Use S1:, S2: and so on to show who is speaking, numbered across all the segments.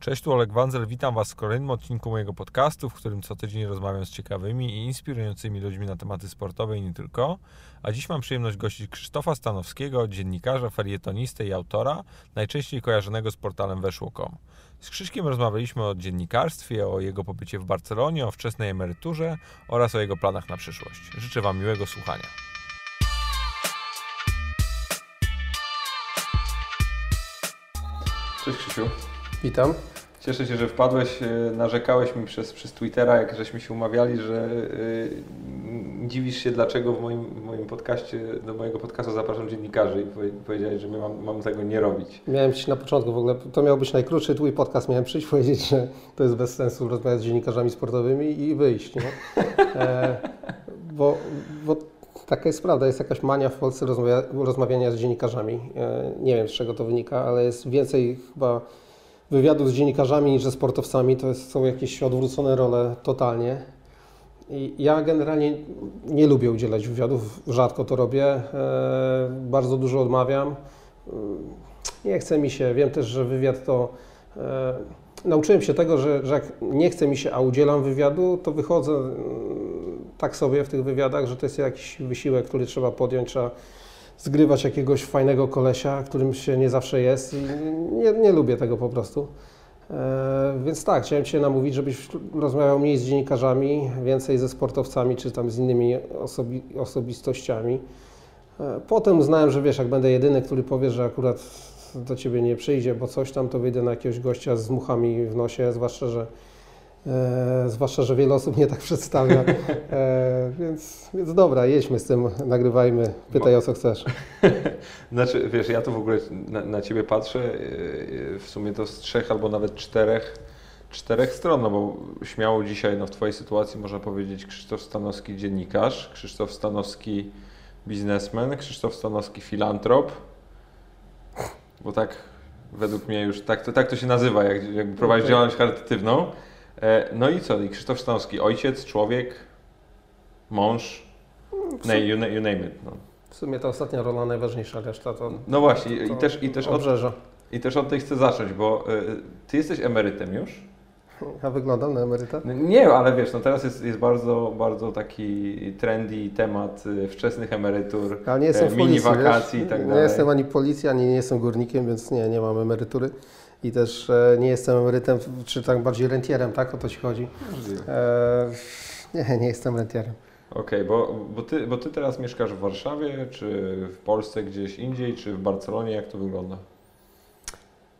S1: Cześć, tu Oleg Wanzel, witam Was w kolejnym odcinku mojego podcastu, w którym co tydzień rozmawiam z ciekawymi i inspirującymi ludźmi na tematy sportowe i nie tylko. A dziś mam przyjemność gościć Krzysztofa Stanowskiego, dziennikarza, felietonistę i autora, najczęściej kojarzonego z portalem weszło.com. Z Krzyszkiem rozmawialiśmy o dziennikarstwie, o jego pobycie w Barcelonie, o wczesnej emeryturze oraz o jego planach na przyszłość. Życzę Wam miłego słuchania. Cześć Krzysiu.
S2: Witam.
S1: Cieszę się, że wpadłeś. E, narzekałeś mi przez, przez Twittera, jak żeśmy się umawiali, że yy, dziwisz się, dlaczego w moim, w moim podcaście, do mojego podcastu zapraszam dziennikarzy i powiedziałeś, że mam, mam tego nie robić.
S2: Miałem Ci na początku w ogóle, to miał być najkrótszy Twój podcast, miałem przyjść powiedzieć, że to jest bez sensu rozmawiać z dziennikarzami sportowymi i wyjść, nie? E, bo, bo taka jest prawda, jest jakaś mania w Polsce rozmawia, rozmawiania z dziennikarzami. E, nie wiem z czego to wynika, ale jest więcej chyba wywiadów z dziennikarzami niż ze sportowcami. To jest, są jakieś odwrócone role totalnie. I ja generalnie nie lubię udzielać wywiadów, rzadko to robię, e, bardzo dużo odmawiam. Nie chce mi się, wiem też, że wywiad to. E, nauczyłem się tego, że, że jak nie chce mi się, a udzielam wywiadu, to wychodzę tak sobie w tych wywiadach, że to jest jakiś wysiłek, który trzeba podjąć, trzeba zgrywać jakiegoś fajnego kolesia, którym się nie zawsze jest i nie, nie lubię tego po prostu. E, więc tak, chciałem Cię namówić, żebyś rozmawiał mniej z dziennikarzami, więcej ze sportowcami czy tam z innymi osobi osobistościami. E, potem uznałem, że wiesz, jak będę jedyny, który powie, że akurat do Ciebie nie przyjdzie, bo coś tam, to wyjdę na jakiegoś gościa z muchami w nosie, zwłaszcza, że E, zwłaszcza, że wiele osób mnie tak przedstawia. E, więc, więc dobra, jedźmy z tym, nagrywajmy, pytaj o co chcesz.
S1: znaczy, wiesz, ja to w ogóle na, na Ciebie patrzę, e, w sumie to z trzech albo nawet czterech, czterech stron, no bo śmiało dzisiaj no, w Twojej sytuacji można powiedzieć Krzysztof Stanowski dziennikarz, Krzysztof Stanowski biznesmen, Krzysztof Stanowski filantrop, bo tak według mnie już tak to, tak to się nazywa, jak, jak prowadzisz okay. działalność charytatywną. E, no i co? I Krzysztof Stanowski, ojciec, człowiek, mąż, no, you, you name it. No.
S2: W sumie ta ostatnia rola najważniejsza, reszta to.
S1: No właśnie, to i, też, i, też od, i też od tej chcę zacząć, bo y, ty jesteś emerytem już.
S2: A wyglądam na emeryta?
S1: No nie, ale wiesz, no teraz jest, jest bardzo, bardzo taki trendy temat y, wczesnych emerytur,
S2: ale nie jestem
S1: mini policji, wakacji wiesz? i tak dalej.
S2: Nie jestem ani policji, ani nie jestem górnikiem, więc nie, nie mam emerytury i też e, nie jestem emerytem, czy tak bardziej rentierem, tak? O to Ci chodzi? E, nie, nie jestem rentierem.
S1: Okej, okay, bo, bo, ty, bo Ty teraz mieszkasz w Warszawie, czy w Polsce gdzieś indziej, czy w Barcelonie? Jak to wygląda?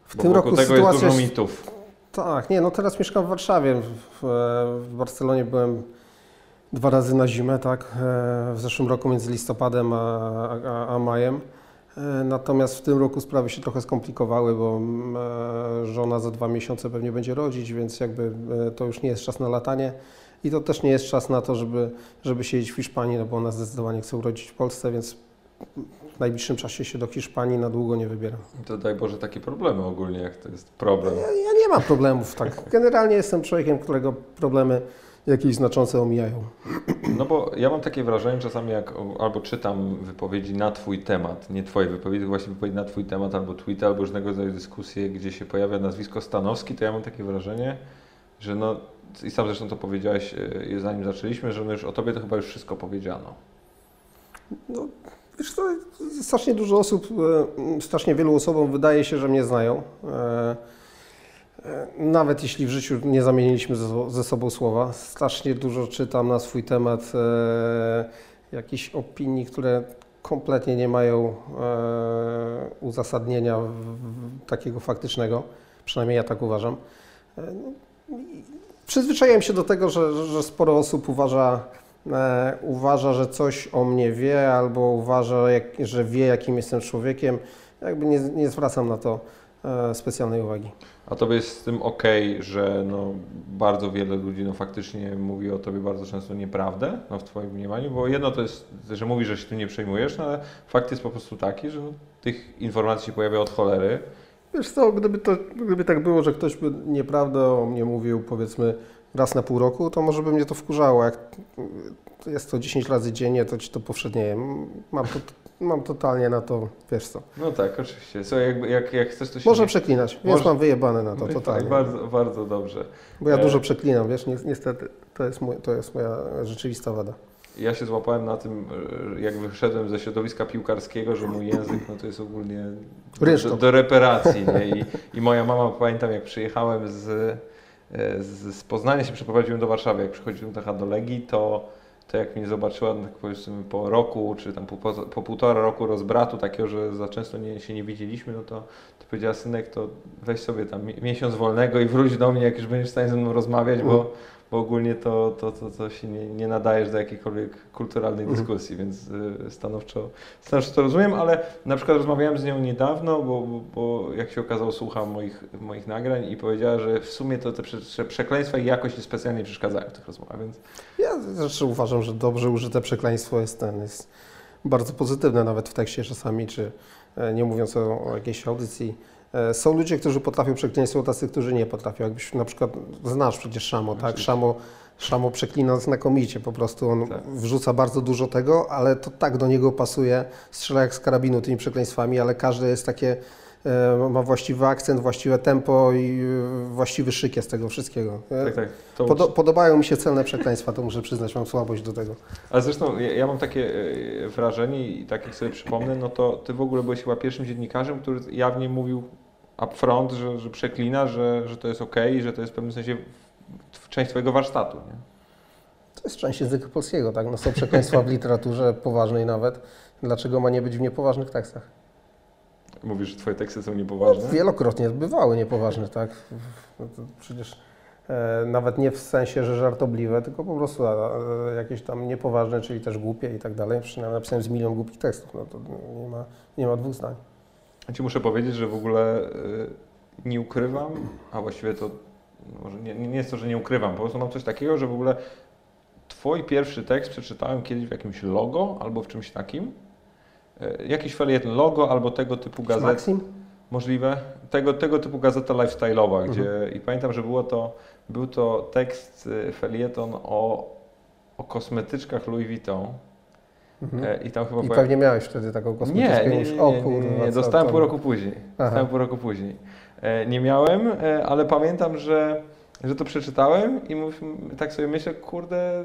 S2: W bo tym roku
S1: tego
S2: sytuacja
S1: jest dużo mitów.
S2: Tak, nie, no teraz mieszkam w Warszawie. W, w Barcelonie byłem dwa razy na zimę, tak? E, w zeszłym roku między listopadem a, a, a majem. E, natomiast w tym roku sprawy się trochę skomplikowały, bo mm, e, żona za dwa miesiące pewnie będzie rodzić, więc jakby e, to już nie jest czas na latanie. I to też nie jest czas na to, żeby, żeby siedzieć w Hiszpanii, no bo ona zdecydowanie chce urodzić w Polsce, więc w najbliższym czasie się do Hiszpanii na długo nie wybieram.
S1: To daj Boże takie problemy ogólnie, jak to jest problem.
S2: Ja, ja nie mam problemów, tak. Generalnie jestem człowiekiem, którego problemy jakieś znaczące omijają.
S1: No bo ja mam takie wrażenie czasami, jak albo czytam wypowiedzi na Twój temat, nie Twoje wypowiedzi, właśnie wypowiedzi na Twój temat, albo tweety, albo różnego rodzaju dyskusje, gdzie się pojawia nazwisko Stanowski, to ja mam takie wrażenie, że no, i sam zresztą to powiedziałeś, e, zanim zaczęliśmy, że no już o Tobie to chyba już wszystko powiedziano.
S2: No, wiesz, to strasznie dużo osób, e, strasznie wielu osobom wydaje się, że mnie znają. E, nawet jeśli w życiu nie zamieniliśmy ze sobą słowa, strasznie dużo czytam na swój temat e, jakichś opinii, które kompletnie nie mają e, uzasadnienia w, w, takiego faktycznego. Przynajmniej ja tak uważam. E, przyzwyczaiłem się do tego, że, że sporo osób uważa, e, uważa, że coś o mnie wie, albo uważa, jak, że wie, jakim jestem człowiekiem. Jakby nie, nie zwracam na to e, specjalnej uwagi.
S1: A tobie jest z tym ok, że no, bardzo wiele ludzi no, faktycznie mówi o tobie bardzo często nieprawdę no, w twoim mniemaniu, bo jedno to jest, że mówisz, że się tym nie przejmujesz, no, ale fakt jest po prostu taki, że no, tych informacji się pojawia od cholery.
S2: Wiesz co, gdyby, to, gdyby tak było, że ktoś by nieprawdę o mnie mówił powiedzmy raz na pół roku, to może by mnie to wkurzało. Jak jest to 10 razy dziennie, to ci to powszednieje. Mam to mam totalnie na to, wiesz co.
S1: No tak, oczywiście. Słuchaj, jak, jak, jak chcesz, to się
S2: Może
S1: nie...
S2: przeklinać, więc
S1: Może-
S2: mam wyjebane na to
S1: Tak,
S2: totalnie.
S1: bardzo, bardzo dobrze.
S2: Bo ja
S1: E,
S2: dużo przeklinam, wiesz, ni- niestety to jest, mój, to jest moja rzeczywista wada.
S1: Ja się złapałem na tym, e, jak wyszedłem ze środowiska piłkarskiego, że mój język no to jest ogólnie do, do reparacji. Nie? I, I moja mama, pamiętam jak przyjechałem z, e, z, z Poznania, się przeprowadziłem do Warszawy, jak przychodziłem do Legii, to, to jak mnie zobaczyła, tak powiedzmy po roku, czy tam po, po, po półtora roku rozbratu takiego, że za często nie, się nie widzieliśmy, no to, to powiedziała, synek, to weź sobie tam mi- miesiąc wolnego i wróć do mnie, jak już będziesz w stanie ze mną rozmawiać, bo, bo ogólnie to, to, to, to się nie, nie nadajesz do jakiejkolwiek kulturalnej
S2: Mhm.
S1: dyskusji, więc y, stanowczo, stanowczo to rozumiem, ale na przykład rozmawiałem z nią niedawno, bo, bo, bo jak się okazało słucham moich, moich nagrań i powiedziała, że w sumie to te prze, przekleństwa jakoś nie specjalnie przeszkadzają w tych rozmowach, więc
S2: Ja zresztą uważam, że dobrze użyte przekleństwo jest ten, jest bardzo pozytywne nawet w tekście czasami, czy e, nie mówiąc o, o jakiejś audycji. E, Są ludzie, którzy potrafią przeklinać, są tacy, którzy nie potrafią. Jakbyś na przykład, znasz przecież Szamo, tak? Szamo, Szamo przeklina znakomicie, po prostu on
S1: Tak.
S2: wrzuca bardzo dużo tego, ale to tak do niego pasuje, strzela jak z karabinu tymi przekleństwami, ale każde jest takie, e, ma właściwy akcent, właściwe tempo i e, właściwy szyk jest tego wszystkiego.
S1: Tak, tak. To,
S2: Podo- podobają mi się celne przekleństwa, to muszę przyznać, mam słabość do tego.
S1: Ale zresztą ja, ja mam takie wrażenie i tak jak sobie przypomnę, no to ty w ogóle byłeś chyba pierwszym dziennikarzem, który jawnie mówił upfront, że, że przeklina, że, że to jest i że to jest w pewnym sensie część twojego warsztatu, nie?
S2: To jest część języka polskiego, tak? No są przekleństwa w literaturze, poważnej nawet. Dlaczego ma nie być w niepoważnych tekstach?
S1: Mówisz, że twoje teksty są
S2: No,
S1: niepoważne?
S2: wielokrotnie bywały niepoważne, tak? No przecież e, nawet nie w sensie, że żartobliwe, tylko po prostu e, jakieś tam niepoważne, czyli też głupie i tak dalej. Przynajmniej napisałem z milion głupich tekstów, no to nie ma, nie ma dwóch zdań.
S1: Ja ci muszę powiedzieć, że w ogóle y, nie ukrywam, a właściwie to może nie, nie jest to, że nie ukrywam, po prostu mam coś takiego, że w ogóle twój pierwszy tekst przeczytałem kiedyś w jakimś logo albo w czymś takim. Y, Jakiś felieton logo albo tego typu gazet.
S2: Maxim?
S1: Możliwe. Tego, tego typu gazeta lifestyle'owa,
S2: Mhm.
S1: gdzie i pamiętam, że było to, był to tekst, y, felieton o, o kosmetyczkach Louis Vuitton.
S2: Mhm.
S1: E, I tam chyba
S2: I
S1: pojawi-
S2: pewnie miałeś wtedy taką kosmetyczkę
S1: nie, nie,
S2: już. O
S1: nie,
S2: kurwa,
S1: nie, dostałem pół roku później.
S2: Aha.
S1: Dostałem pół roku później. Nie miałem, e, ale pamiętam, że, że to przeczytałem i mów, tak sobie myślę, kurde,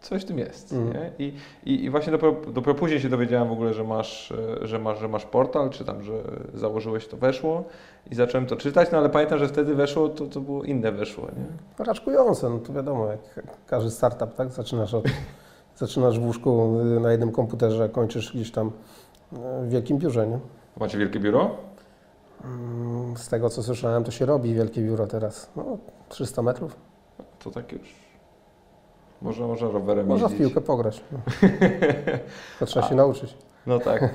S1: coś w tym jest.
S2: Mhm.
S1: I, i, I właśnie dopiero, dopiero później się dowiedziałem w ogóle, że masz, e, że, masz, że masz portal, czy tam, że założyłeś to weszło i zacząłem to czytać, no ale pamiętam, że wtedy weszło, to, to było inne weszło. Nie?
S2: Raczkujące, no to wiadomo, jak każdy startup, tak? Zaczynasz od, zaczynasz w łóżku y, na jednym komputerze, a kończysz gdzieś tam y, w wielkim biurze, nie?
S1: Macie wielkie biuro?
S2: Mm, Z tego co słyszałem, to się robi wielkie biuro teraz. No, 300 metrów.
S1: To tak już. Można, można rowerem
S2: Można w
S1: jeździć.
S2: piłkę pograć. No. To trzeba się nauczyć.
S1: No tak,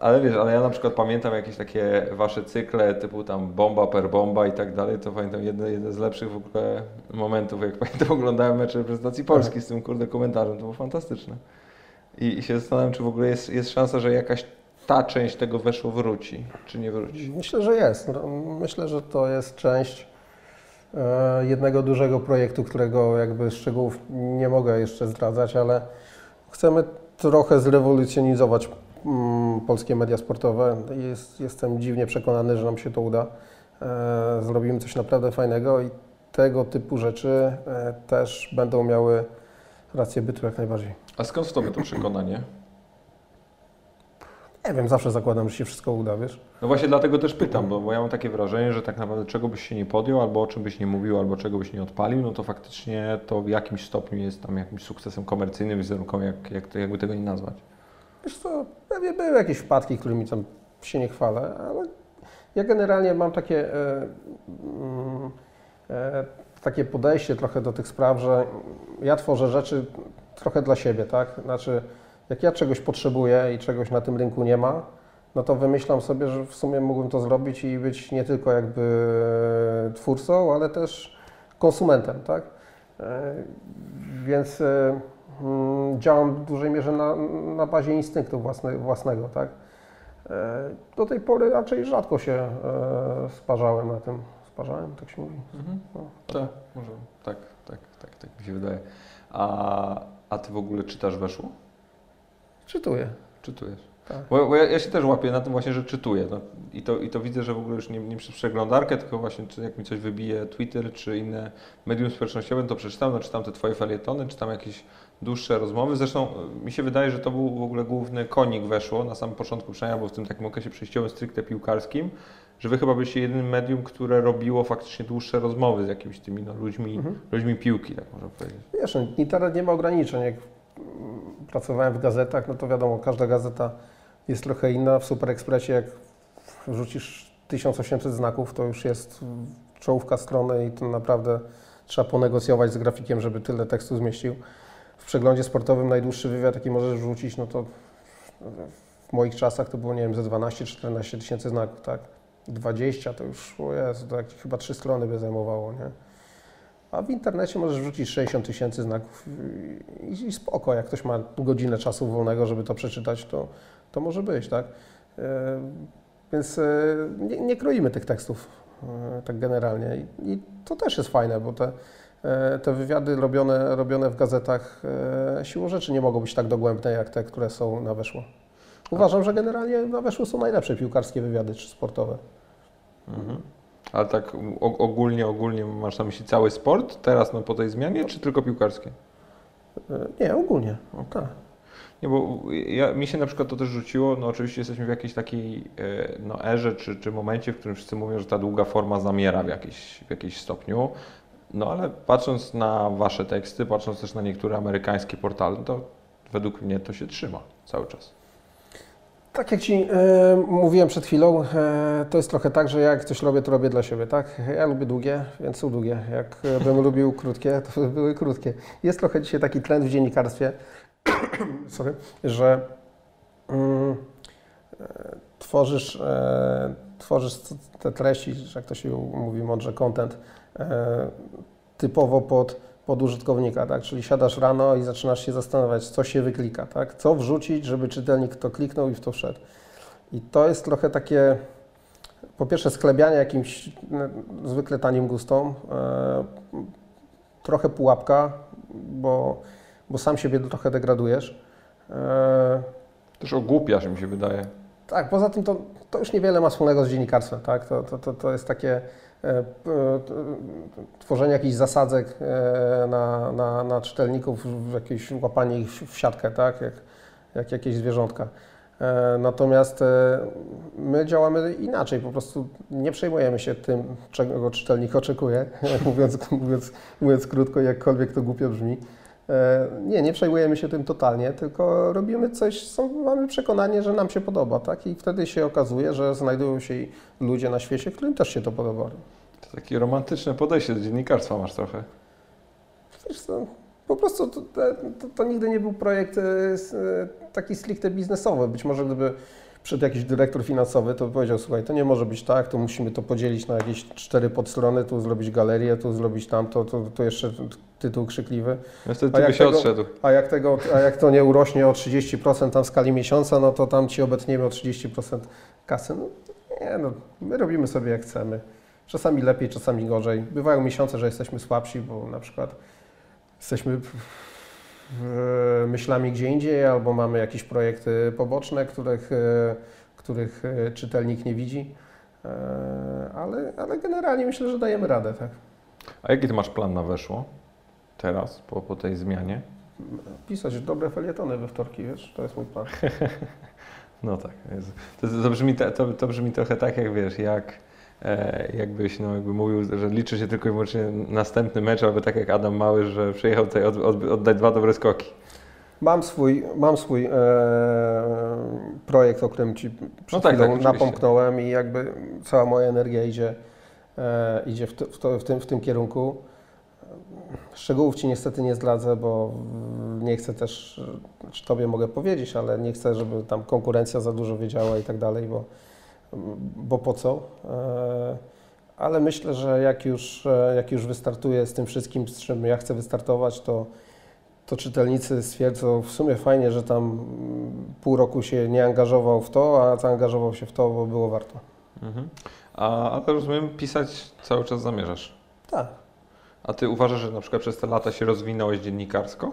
S1: ale wiesz, ale ja na przykład pamiętam jakieś takie wasze cykle typu tam bomba per bomba i tak dalej, to pamiętam jedne, jedne z lepszych w ogóle momentów, jak pamiętam oglądałem mecze reprezentacji Polski z tym kurde komentarzem, to było fantastyczne. I, i się zastanawiam, czy w ogóle jest, jest szansa, że jakaś ta część tego weszło wróci, czy nie wróci.
S2: Myślę, że jest. No, Myślę, że to jest część e, jednego dużego projektu, którego jakby szczegółów nie mogę jeszcze zdradzać, ale chcemy trochę zrewolucjonizować polskie media sportowe. Jest, jestem dziwnie przekonany, że nam się to uda. E, zrobimy coś naprawdę fajnego i tego typu rzeczy e, też będą miały rację bytu jak najbardziej.
S1: A skąd w tobie to przekonanie?
S2: Nie wiem, zawsze zakładam, że się wszystko uda, wiesz?
S1: No właśnie dlatego też pytam, bo, bo ja mam takie wrażenie, że tak naprawdę czego byś się nie podjął, albo o czym byś nie mówił, albo czego byś nie odpalił, no to faktycznie to w jakimś stopniu jest tam jakimś sukcesem komercyjnym, wizerunkowym, jak, jak jakby tego nie nazwać.
S2: Wiesz co, pewnie były jakieś wpadki, którymi tam się nie chwalę, ale ja generalnie mam takie, e, mm, e, takie podejście trochę do tych spraw, że ja tworzę rzeczy trochę dla siebie, tak? Znaczy, jak ja czegoś potrzebuję i czegoś na tym rynku nie ma, no to wymyślam sobie, że w sumie mógłbym to zrobić i być nie tylko jakby twórcą, ale też konsumentem, tak? E, Więc e, działam w dużej mierze na, na bazie instynktu własne, własnego, tak? E, Do tej pory raczej rzadko się e, sparzałem na tym. Sparzałem, tak się mówi. No.
S1: Tak, może. Tak, tak, tak, tak mi się wydaje. A, a ty w ogóle czytasz weszło?
S2: Czytuję.
S1: Czytujesz?
S2: Tak.
S1: Bo, bo ja, ja się też łapię na tym właśnie, że czytuję. No, i, to, I to widzę, że w ogóle już nie, nie przez przeglądarkę, tylko właśnie czy jak mi coś wybije Twitter czy inne medium społecznościowe, to przeczytam, no, czytam te Twoje felietony, czytam jakieś dłuższe rozmowy. Zresztą y, mi się wydaje, że to był w ogóle główny konik weszło na samym początku przynajmniej, bo w tym takim okresie przejściowym stricte piłkarskim, że Wy chyba byliście jedynym medium, które robiło faktycznie dłuższe rozmowy z jakimiś tymi no, ludźmi,
S2: Mhm.
S1: ludźmi piłki, tak można powiedzieć.
S2: Wiesz, no, internet nie ma ograniczeń. Jak mm, pracowałem w gazetach, no to wiadomo, każda gazeta jest trochę inna. W Super Expressie jak wrzucisz 1800 znaków, to już jest czołówka strony i to naprawdę trzeba ponegocjować z grafikiem, żeby tyle tekstu zmieścił. W przeglądzie sportowym najdłuższy wywiad, jaki możesz wrzucić, no to w moich czasach to było, nie wiem, ze 12-14 tysięcy znaków, tak? 20 to już, o Jezu, to jak chyba trzy strony by zajmowało, nie? A w internecie możesz wrzucić 60 tysięcy znaków i, i spoko, jak ktoś ma godzinę czasu wolnego, żeby to przeczytać, to, to może być, tak? E, więc e, nie, nie kroimy tych tekstów e, tak generalnie I, i to też jest fajne, bo te, te wywiady robione, robione w gazetach e, siłą rzeczy nie mogą być tak dogłębne jak te, które są na weszło. Uważam, że generalnie na weszło są najlepsze piłkarskie wywiady czy sportowe.
S1: Mhm. Ale tak ogólnie, ogólnie masz na myśli cały sport teraz no, po tej zmianie, czy tylko piłkarskie?
S2: E, Nie, ogólnie. Tak.
S1: Nie, bo ja, mi się na przykład to też rzuciło, no oczywiście jesteśmy w jakiejś takiej e, no, erze czy, czy momencie, w którym wszyscy mówią, że ta długa forma zamiera w, jakiejś, w jakimś stopniu. No ale patrząc na Wasze teksty, patrząc też na niektóre amerykańskie portale, to według mnie to się trzyma cały czas.
S2: Tak jak Ci e, mówiłem przed chwilą, e, to jest trochę tak, że jak coś robię, to robię dla siebie, tak? Ja lubię długie, więc są długie. Jak e, bym lubił krótkie, to by były krótkie. Jest trochę dzisiaj taki trend w dziennikarstwie, sorry, że mm, e, tworzysz, e, tworzysz te treści, jak to się mówi mądrze, content, typowo pod, pod użytkownika, tak? Czyli siadasz rano i zaczynasz się zastanawiać, co się wyklika, tak? Co wrzucić, żeby czytelnik to kliknął i w to wszedł. I to jest trochę takie, po pierwsze sklebianie jakimś e, zwykle tanim gustom, e, trochę pułapka, bo, bo sam siebie trochę degradujesz. E,
S1: Też ogłupiasz mi się wydaje.
S2: tak, poza tym to, to już niewiele ma wspólnego z dziennikarstwem, tak? To, to, to, to jest takie e, e, tworzenie jakichś zasadzek e, na, na, na czytelników, jakieś łapanie ich w siatkę, tak? Jak, jak jakieś zwierzątka. E, Natomiast e, my działamy inaczej, po prostu nie przejmujemy się tym, czego czytelnik oczekuje, mówiąc, mówiąc, mówiąc krótko, jakkolwiek to głupio brzmi. E, Nie, nie przejmujemy się tym totalnie, tylko robimy coś, co mamy przekonanie, że nam się podoba, tak? I wtedy się okazuje, że znajdują się ludzie na świecie, którym też się to podoba.
S1: To takie romantyczne podejście do dziennikarstwa masz trochę.
S2: Wiesz co, po prostu to, to, to nigdy nie był projekt e, e, taki stricte biznesowy. Być może gdyby przyszedł jakiś dyrektor finansowy, to powiedział, słuchaj, to nie może być tak, to musimy to podzielić na jakieś cztery podstrony, tu zrobić galerię, tu zrobić tamto, tu, tu jeszcze tytuł krzykliwy.
S1: Niestety
S2: A jak
S1: się
S2: tego-
S1: odszedł.
S2: A jak, tego, a jak to nie urośnie o 30% tam w skali miesiąca, no to tam ci obetniemy o 30% kasy. No, nie, no, my robimy sobie jak chcemy. Czasami lepiej, czasami gorzej. Bywają miesiące, że jesteśmy słabsi, bo na przykład jesteśmy myślami gdzie indziej, albo mamy jakieś projekty poboczne, których, e, których e, czytelnik nie widzi. E, Ale, ale generalnie myślę, że dajemy radę, tak.
S1: A jaki ty masz plan na weszło teraz, po, po tej zmianie?
S2: Pisać dobre felietony we wtorki, wiesz, to jest mój plan.
S1: No tak. To, to, brzmi, to, to brzmi trochę tak, jak wiesz, jak jakbyś no, jakby mówił, że liczy się tylko i wyłącznie następny mecz, albo tak jak Adam Mały, że przyjechał tutaj od, od, oddać dwa dobre skoki.
S2: Mam swój, mam swój e, projekt, o którym Ci przed
S1: No tak, tak,
S2: napomknąłem i jakby cała moja energia idzie, e, idzie w, ty- w, to, w, tym, w tym kierunku. Szczegółów Ci niestety nie zdradzę, bo nie chcę też, czy Tobie mogę powiedzieć, ale nie chcę, żeby tam konkurencja za dużo wiedziała i tak dalej, bo, bo po co. E, ale myślę, że jak już, e, jak już wystartuję z tym wszystkim, z czym ja chcę wystartować, to to czytelnicy stwierdzą, w sumie fajnie, że tam mm, pół roku się nie angażował w to, a zaangażował się w to, bo było warto.
S1: Mhm. A, ale rozumiem, pisać cały czas zamierzasz.
S2: Tak.
S1: A ty uważasz, że na przykład przez te lata się rozwinąłeś dziennikarsko?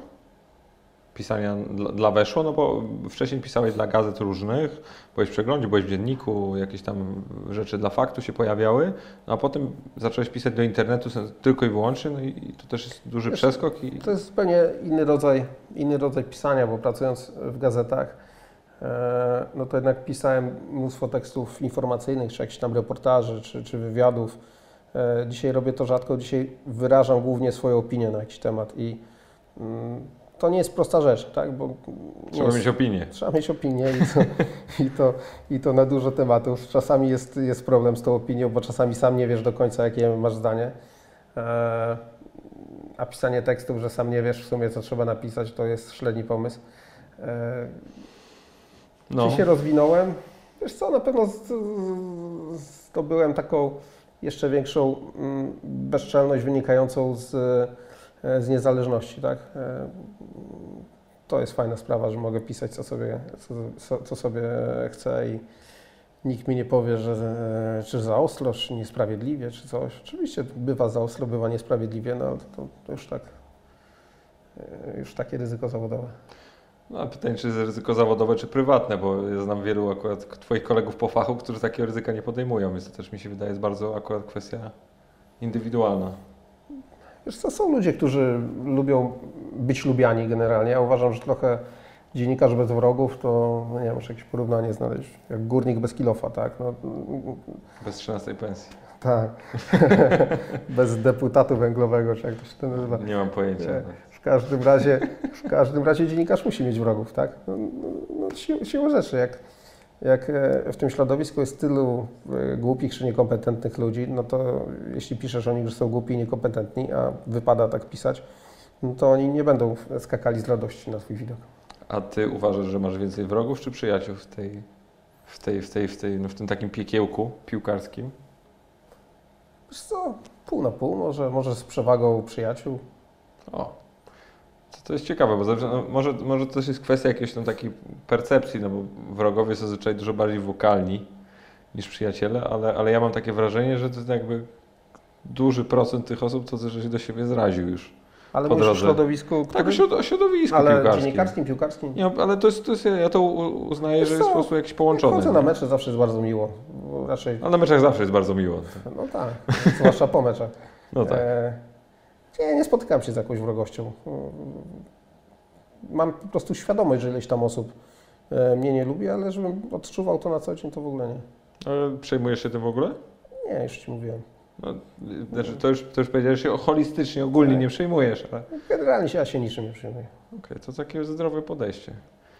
S1: Pisania dla, dla Weszło, no bo wcześniej pisałeś dla gazet różnych, byłeś w przeglądzie, byłeś w dzienniku, jakieś tam rzeczy dla faktu się pojawiały, no a potem zacząłeś pisać do internetu tylko i wyłącznie, no i, i to też jest duży
S2: Wiesz,
S1: przeskok. I...
S2: To jest zupełnie inny rodzaj, inny rodzaj pisania, bo pracując w gazetach, e, no to jednak pisałem mnóstwo tekstów informacyjnych, czy jakichś tam reportaży, czy, czy wywiadów. E, Dzisiaj robię to rzadko, dzisiaj wyrażam głównie swoją opinię na jakiś temat i mm, to nie jest prosta rzecz, tak? Bo
S1: Trzeba
S2: jest,
S1: mieć opinię.
S2: Trzeba mieć opinię i to, i, to, i to na dużo tematów. Czasami jest, jest problem z tą opinią, bo czasami sam nie wiesz do końca, jakie masz zdanie. E, a pisanie tekstów, że sam nie wiesz w sumie, co trzeba napisać, to jest średni pomysł. E,
S1: No.
S2: Czy się rozwinąłem? Wiesz co, na pewno zdobyłem taką jeszcze większą mm, bezczelność wynikającą z, z niezależności, tak? E, To jest fajna sprawa, że mogę pisać co sobie, co, co, sobie chcę i nikt mi nie powie, że e, czy za ostro, czy niesprawiedliwie, czy coś. Oczywiście bywa za ostro, bywa niesprawiedliwie, no ale to, to już tak, e, już takie ryzyko zawodowe.
S1: No, a pytanie, czy jest ryzyko zawodowe, czy prywatne, bo ja znam wielu akurat Twoich kolegów po fachu, którzy takiego ryzyka nie podejmują, więc to też mi się wydaje jest bardzo akurat kwestia indywidualna.
S2: Wiesz co, są ludzie, którzy lubią być lubiani generalnie. Ja uważam, że trochę dziennikarz bez wrogów to, no nie wiem, muszę jakieś porównanie znaleźć, jak górnik bez kilofa, tak? No,
S1: Bez 13 pensji.
S2: tak. bez deputatu węglowego, czy jak to się to nazywa.
S1: Nie mam pojęcia.
S2: W każdym razie, w każdym razie dziennikarz musi mieć wrogów, tak? No, no, no, sił, siłą rzeczy, jak, jak e, w tym środowisku jest tylu e, głupich czy niekompetentnych ludzi, no to jeśli piszesz o nich, że są głupi i niekompetentni, a wypada tak pisać, no to oni nie będą skakali z radości na twój widok.
S1: A Ty uważasz, że masz więcej wrogów czy przyjaciół w tej, w tej, w tej, w tej, no w tym takim piekiełku piłkarskim?
S2: Wiesz co, pół na pół, może, może z przewagą przyjaciół.
S1: O, to, jest ciekawe, bo zawsze, no, może, może to jest kwestia jakiejś tam takiej percepcji, no bo wrogowie są zazwyczaj dużo bardziej wokalni niż przyjaciele, ale, ale ja mam takie wrażenie, że to jest jakby duży procent tych osób, to że się do siebie zraził już.
S2: Ale
S1: Po
S2: mówisz o
S1: drodze.
S2: środowisku,
S1: Tak, o środ- o środowisku
S2: ale
S1: piłkarskim.
S2: dziennikarskim, piłkarskim.
S1: Nie, ale to jest, to jest, ja to uznaję,
S2: Wiesz
S1: że jest po prostu jakiś połączony.
S2: Chodzę na mecze, zawsze jest bardzo miło. Raczej,
S1: A na meczach zawsze jest bardzo miło.
S2: no tak, zwłaszcza po meczach.
S1: No tak.
S2: E, nie, nie spotykam się z jakąś wrogością. Mam po prostu świadomość, że ileś tam osób e, mnie nie lubi, ale żebym odczuwał to na co dzień, to w ogóle nie.
S1: Ale przejmujesz się tym w ogóle?
S2: Nie, już Ci mówiłem.
S1: No, znaczy, to, już, to już powiedziałeś, że się holistycznie, ogólnie
S2: Tak.
S1: nie przejmujesz, ale
S2: Generalnie się ja się niczym nie przejmuję.
S1: okej, to takie zdrowe podejście.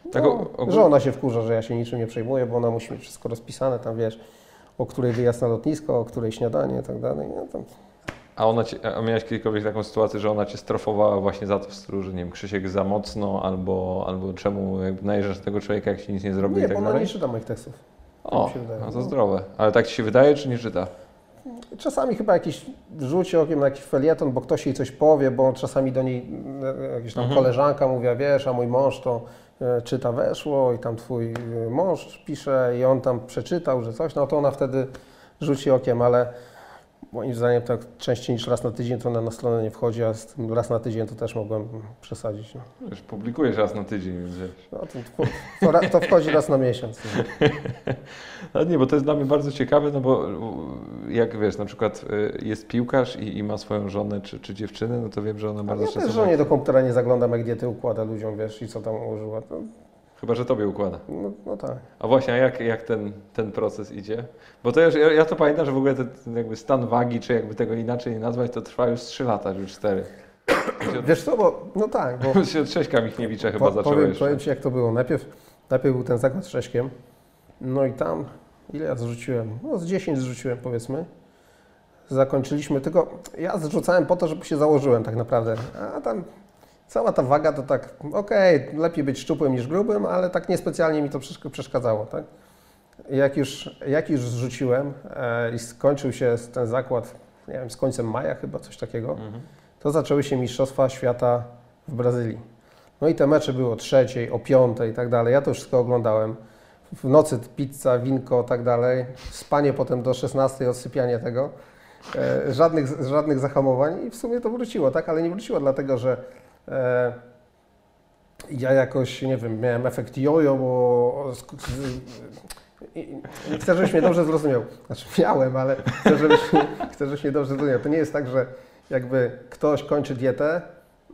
S1: Tak
S2: Tak,
S1: o- ogól-
S2: Żona się wkurza, że ja się niczym nie przejmuję, bo ona musi mieć wszystko rozpisane, tam wiesz, o której wyjazd na lotnisko, o której śniadanie i tak dalej. No, tam,
S1: A, ona a miałeś kiedykolwiek taką sytuację, że ona cię strofowała właśnie za to w stylu, że nie wiem, Krzysiek za mocno, albo, albo czemu najeżdżasz na tego człowieka, jak się nic nie zrobi
S2: nie,
S1: i
S2: bo
S1: tak
S2: ona
S1: dalej?
S2: nie czyta moich tekstów.
S1: O,
S2: się wydaje.
S1: no to zdrowe. Ale tak ci się wydaje, czy nie czyta?
S2: Czasami chyba jakiś rzuci okiem na jakiś felieton, bo ktoś jej coś powie, bo czasami do niej jakaś tam
S1: Mhm.
S2: koleżanka mówi, a wiesz, a mój mąż to e, czyta weszło i tam twój e, mąż pisze i on tam przeczytał, że coś, no to ona wtedy rzuci okiem, ale moim zdaniem tak częściej niż raz na tydzień to ona na stronę nie wchodzi, a raz na tydzień to też mogłem przesadzić. No,
S1: Wiesz, publikujesz raz na tydzień, więc wiesz.
S2: no to, to, to wchodzi raz na miesiąc.
S1: Ale nie, bo to jest dla mnie bardzo ciekawe, no bo jak wiesz, na przykład y, jest piłkarz i, i ma swoją żonę czy, czy dziewczynę, no to wiem, że ona bardzo
S2: Ja też
S1: często...
S2: żonie do komputera nie zaglądam, jak diety układa ludziom, wiesz, i co tam ułożyła. To,
S1: Chyba, że tobie układa.
S2: no, no tak.
S1: A właśnie, a jak, jak ten, ten proces idzie? Bo to już, ja, ja to pamiętam, że w ogóle ten, ten jakby stan wagi, czy jakby tego inaczej nie nazwać, to trwa już 3 lata, czy 4.
S2: Wiesz co, bo, no tak, bo
S1: Się od Cześka Michniewicza chyba
S2: po,
S1: zaczęło
S2: powiem,
S1: jeszcze.
S2: powiem Ci jak to było. Najpierw, najpierw był ten zakład z Cześkiem, no i tam, ile ja zrzuciłem? No z 10 zrzuciłem powiedzmy. Zakończyliśmy, tylko ja zrzucałem po to, żeby się założyłem tak naprawdę, a tam cała ta waga to tak, okej, lepiej być szczupłym niż grubym, ale tak niespecjalnie mi to przeszk- przeszkadzało, tak? Jak już, jak już zrzuciłem e, i skończył się ten zakład, nie wiem, z końcem maja chyba, coś takiego,
S1: Mhm.
S2: to zaczęły się Mistrzostwa Świata w Brazylii. No i te mecze były o trzeciej, o piątej i tak dalej. Ja to wszystko oglądałem. W nocy pizza, winko i tak dalej. Spanie potem do 16, odsypianie tego. E, żadnych, żadnych zahamowań i w sumie to wróciło, tak? Ale nie wróciło dlatego, że ja jakoś, nie wiem, miałem efekt jojo, bo chcę, żebyś mnie dobrze zrozumiał. Znaczy miałem, ale chcę, żebyś, chcę, żebyś mnie dobrze zrozumiał. To nie jest tak, że jakby ktoś kończy dietę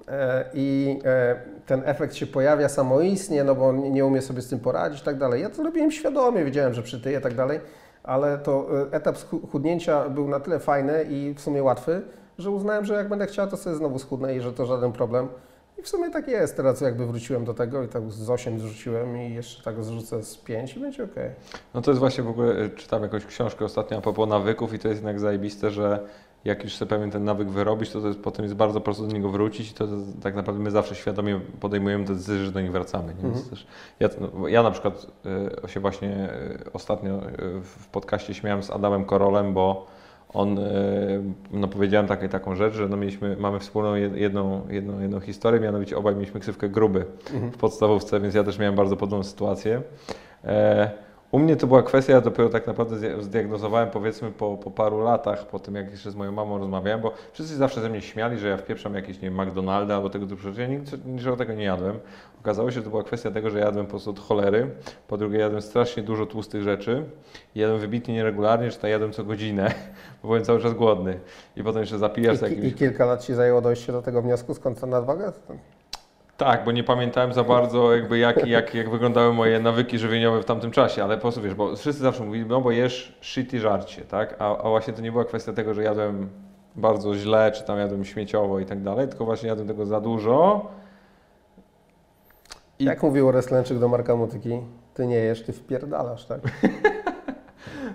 S2: e, i e, ten efekt się pojawia samoistnie, no bo nie umie sobie z tym poradzić i tak dalej. Ja to robiłem świadomie, wiedziałem, że przytyję i tak dalej, ale to e, etap chudnięcia był na tyle fajny i w sumie łatwy, że uznałem, że jak będę chciał, to sobie znowu schudnę i że to żaden problem. I w sumie tak jest. Teraz jakby wróciłem do tego i tak z 8 zrzuciłem i jeszcze tak zrzucę z 5 i będzie ok.
S1: No to jest właśnie w ogóle, y, czytam jakąś książkę ostatnio a propos nawyków i to jest jednak zajebiste, że jak już sobie pewien ten nawyk wyrobić, to, to jest, potem jest bardzo prosto do niego wrócić i to, to tak naprawdę my zawsze świadomie podejmujemy te decyzje, że do nich wracamy. Nie?
S2: Mhm.
S1: też, ja, no, ja na przykład y, się właśnie y, ostatnio y, w podcaście śmiałem z Adamem Korolem, bo on, y, no powiedziałem taką, taką rzecz, że no mieliśmy, mamy wspólną jed- jedną, jedną, jedną historię, mianowicie obaj mieliśmy ksywkę gruby w podstawówce, więc ja też miałem bardzo podobną sytuację. E, u mnie to była kwestia, ja dopiero tak naprawdę zdia- zdiagnozowałem powiedzmy po, po paru latach, po tym jak jeszcze z moją mamą rozmawiałem, bo wszyscy zawsze ze mnie śmiali, że ja wpieprzam jakieś, nie wiem, McDonalda albo tego typu rzeczy. Ja niczego tego nie jadłem. Okazało się, że to była kwestia tego, że jadłem po prostu od cholery. Po drugie, jadłem strasznie dużo tłustych rzeczy. Jadłem wybitnie nieregularnie, czy to jadłem co godzinę, bo byłem cały czas głodny. I potem jeszcze zapijasz
S2: I,
S1: jakimś...
S2: I kilka lat Ci zajęło dojście do tego wniosku, skąd ta nadwaga?
S1: Tak, bo nie pamiętałem za bardzo jakby jak, jak, jak wyglądały moje nawyki żywieniowe w tamtym czasie, ale po prostu wiesz, bo wszyscy zawsze mówili, no bo jesz shitty żarcie, tak? A, a właśnie to nie była kwestia tego, że jadłem bardzo źle, czy tam jadłem śmieciowo i tak dalej, tylko właśnie jadłem tego za dużo. I-
S2: Jak mówił Reslenczyk do Marka Mutyki, ty nie jesz, ty wpierdalasz, tak?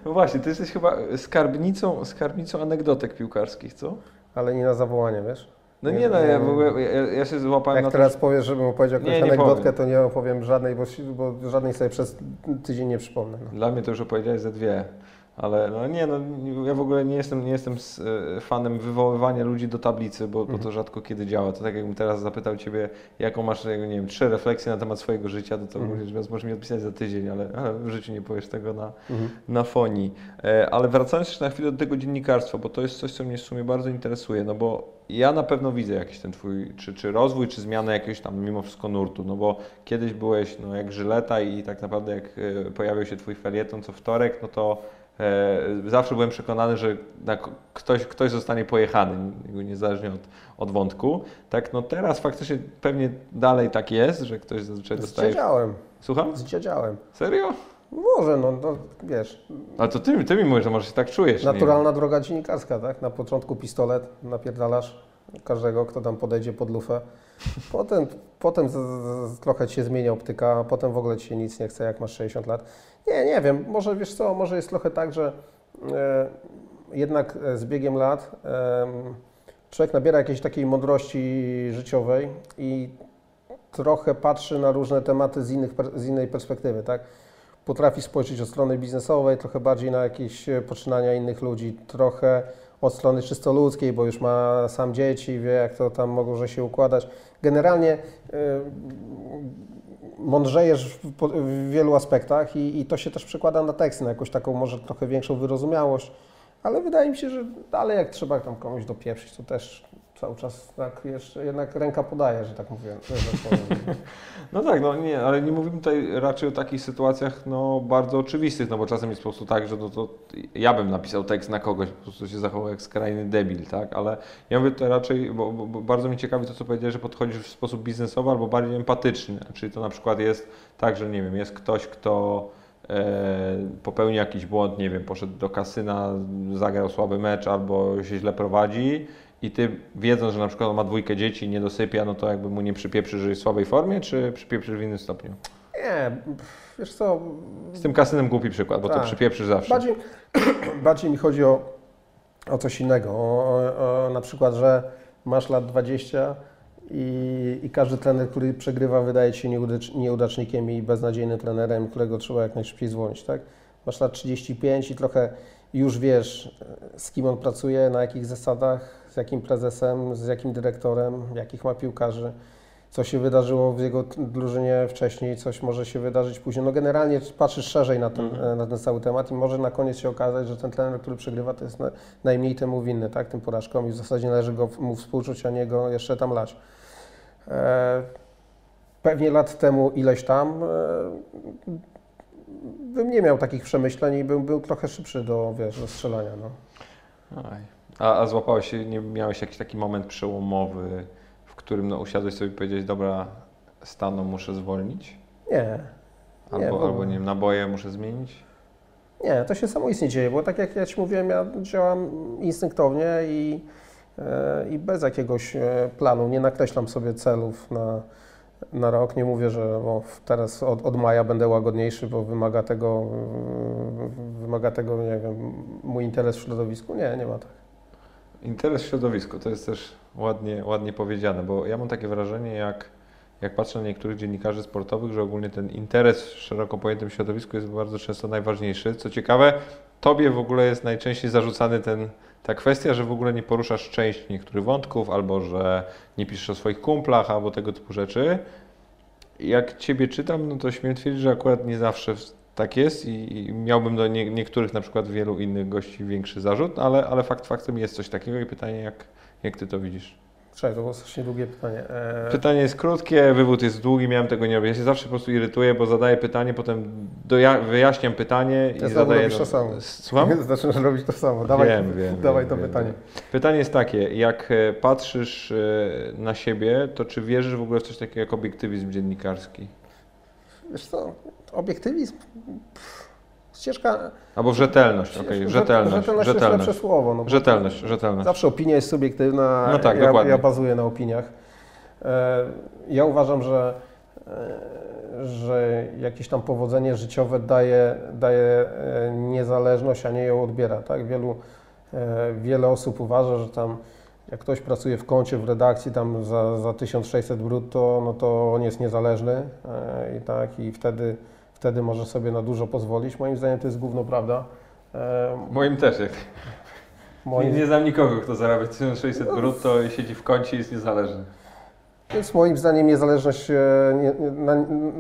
S1: No właśnie, ty jesteś chyba skarbnicą, skarbnicą anegdotek piłkarskich, co?
S2: Ale nie na zawołanie, wiesz?
S1: No
S2: Nie,
S1: nie, no ja
S2: nie.
S1: w ogóle, ja, ja się złapałem
S2: Jak
S1: na
S2: teraz powiesz, żebym opowiedział
S1: Nie,
S2: jakąś
S1: nie
S2: anegdotkę,
S1: powiem.
S2: to nie opowiem żadnej, bo, bo żadnej sobie przez tydzień nie przypomnę. No.
S1: Dla mnie to już opowiedziałeś ze dwie. Ale no nie, no ja w ogóle nie jestem, nie jestem e, fanem wywoływania ludzi do tablicy, bo, bo to rzadko kiedy działa. To tak jakbym teraz zapytał Ciebie, jaką masz, nie wiem, trzy refleksje na temat swojego życia, to to
S2: Mhm.
S1: mówisz, więc możesz mi odpisać za tydzień, ale, ale w życiu nie powiesz tego na,
S2: Mhm.
S1: na fonii. E, Ale wracając jeszcze na chwilę do tego dziennikarstwa, bo to jest coś, co mnie w sumie bardzo interesuje, no bo ja na pewno widzę jakiś ten twój, czy, czy rozwój, czy zmianę jakiegoś tam mimo wszystko nurtu, no bo kiedyś byłeś no, jak żyleta i tak naprawdę jak e, pojawił się twój felieton co wtorek, no to zawsze byłem przekonany, że ktoś, ktoś zostanie pojechany, niezależnie od, od wątku. Tak, no teraz faktycznie pewnie dalej tak jest, że ktoś zazwyczaj dostaje...
S2: dziadziałem,
S1: Słucham?
S2: z dziadziałem.
S1: Serio?
S2: Może, no, no wiesz,
S1: Ale to ty, ty mi mówisz, że może się tak czujesz.
S2: naturalna droga dziennikarska, tak? Na początku pistolet, napierdalasz każdego, kto tam podejdzie pod lufę. Potem, potem z, z, trochę się zmienia optyka, a potem w ogóle ci się nic nie chce, jak masz 60 lat. Nie, nie wiem, może wiesz co, może jest trochę tak, że e, jednak e, z biegiem lat em, człowiek nabiera jakiejś takiej mądrości życiowej i trochę patrzy na różne tematy z, innych, z innej perspektywy, tak? Potrafi spojrzeć od strony biznesowej, trochę bardziej na jakieś e, poczynania innych ludzi, trochę od strony czysto ludzkiej, bo już ma sam dzieci, wie jak to tam może się układać. Generalnie y, mądrzejesz w, w wielu aspektach i, i to się też przekłada na teksty, na jakąś taką może trochę większą wyrozumiałość, ale wydaje mi się, że dalej jak trzeba tam komuś dopieprzyć, to też cały czas tak jeszcze jednak ręka podaje, że tak mówię. Tak.
S1: No tak, no nie, ale nie mówimy tutaj raczej o takich sytuacjach no, bardzo oczywistych, no bo czasem jest po prostu tak, że no to ja bym napisał tekst na kogoś, po prostu się zachował jak skrajny debil, tak? Ale ja mówię tutaj raczej, bo, bo, bo bardzo mnie ciekawi to, co powiedziałeś, że podchodzisz w sposób biznesowy albo bardziej empatyczny, czyli to na przykład jest tak, że nie wiem, jest ktoś, kto e, popełni jakiś błąd, nie wiem, poszedł do kasyna, zagrał słaby mecz albo się źle prowadzi i ty wiedząc, że na przykład on ma dwójkę dzieci i nie dosypia, no to jakby mu nie przypieprzy, że jest w słabej formie, czy przypieprzy w innym stopniu?
S2: Nie, wiesz co,
S1: Z tym kasynem głupi przykład, bo to
S2: Tak.
S1: przypieprzysz zawsze.
S2: Bardziej, bardziej mi chodzi o, o coś innego. O, o, o na przykład, że masz lat 20 i, i każdy trener, który przegrywa, wydaje ci się nieudacz, nieudacznikiem i beznadziejnym trenerem, którego trzeba jak najszybciej zwolnić, tak? Masz lat 35 i trochę już wiesz, z kim on pracuje, na jakich zasadach, jakim prezesem, z jakim dyrektorem, jakich ma piłkarzy co się wydarzyło w jego drużynie wcześniej, coś może się wydarzyć później. No generalnie patrzysz szerzej na ten,
S1: Mhm.
S2: na ten cały temat i może na koniec się okazać, że ten trener, który przegrywa, to jest na, najmniej temu winny, tak, tym porażkom i w zasadzie należy go, mu współczuć, a nie go jeszcze tam lać. E, pewnie lat temu ileś tam e, bym nie miał takich przemyśleń i bym był trochę szybszy do, wiesz, do strzelania. No.
S1: A, a złapałeś się, nie miałeś jakiś taki moment przełomowy, w którym no, usiadłeś sobie i powiedziałeś, dobra, stanu muszę zwolnić?
S2: Nie,
S1: Albo,
S2: Nie, bo-
S1: albo nie wiem, naboje muszę zmienić?
S2: nie, to się samoistnie dzieje, bo tak jak ja Ci mówiłem, ja działam instynktownie i, e, i bez jakiegoś e, planu, nie nakreślam sobie celów na, na rok, nie mówię, że teraz od, od maja będę łagodniejszy, bo wymaga tego, wymaga tego, nie wiem, mój interes w środowisku. Nie, nie ma tak.
S1: Interes w środowisku, to jest też ładnie, ładnie powiedziane, bo ja mam takie wrażenie, jak, jak patrzę na niektórych dziennikarzy sportowych, że ogólnie ten interes w szeroko pojętym środowisku jest bardzo często najważniejszy. Co ciekawe, tobie w ogóle jest najczęściej zarzucany ten, ta kwestia, że w ogóle nie poruszasz część niektórych wątków, albo że nie piszesz o swoich kumplach, albo tego typu rzeczy. Jak ciebie czytam, no to śmiem twierdzić, że akurat nie zawsze tak jest i, i miałbym do nie, niektórych, na przykład wielu innych gości większy zarzut, ale, ale fakt faktem jest coś takiego i pytanie, jak, jak ty to widzisz?
S2: Czekaj, to było strasznie długie pytanie. E,
S1: Pytanie jest krótkie, wywód jest długi, miałem tego nie robić. Ja się zawsze po prostu irytuję, bo zadaję pytanie, potem doja- wyjaśniam pytanie i
S2: Ja
S1: zadaję...
S2: robisz to samo.
S1: Słucham?
S2: Zaczynasz robić to samo. Dawaj,
S1: Wiem, wiem,
S2: dawaj
S1: wiem,
S2: to
S1: wiem,
S2: pytanie.
S1: Pytanie jest takie, jak e, patrzysz e, na siebie, to czy wierzysz w ogóle w coś takiego jak obiektywizm dziennikarski?
S2: Wiesz co, obiektywizm, pff, ścieżka...
S1: Albo rzetelność, okej,
S2: rzetelność,
S1: rzetelność,
S2: rzetelność to jest słowo. No,
S1: Rzetelność, rzetelność.
S2: Zawsze opinia jest subiektywna,
S1: No tak,
S2: ja,
S1: dokładnie.
S2: ja bazuję na opiniach. E, Ja uważam, że, e, że jakieś tam powodzenie życiowe daje, daje e, niezależność, a nie ją odbiera. Tak? Wielu, wiele osób uważa, że tam jak ktoś pracuje w kącie, w redakcji tam za, za 1600 brutto, no to on jest niezależny i tak i wtedy, wtedy może sobie na dużo pozwolić. Moim zdaniem to jest gówno prawda. E,
S1: Moim też. Jak...
S2: Moim,
S1: Nie, znam nikogo, kto zarabia 1600 brutto i siedzi w kącie i jest niezależny.
S2: Więc moim zdaniem niezależność, e, na,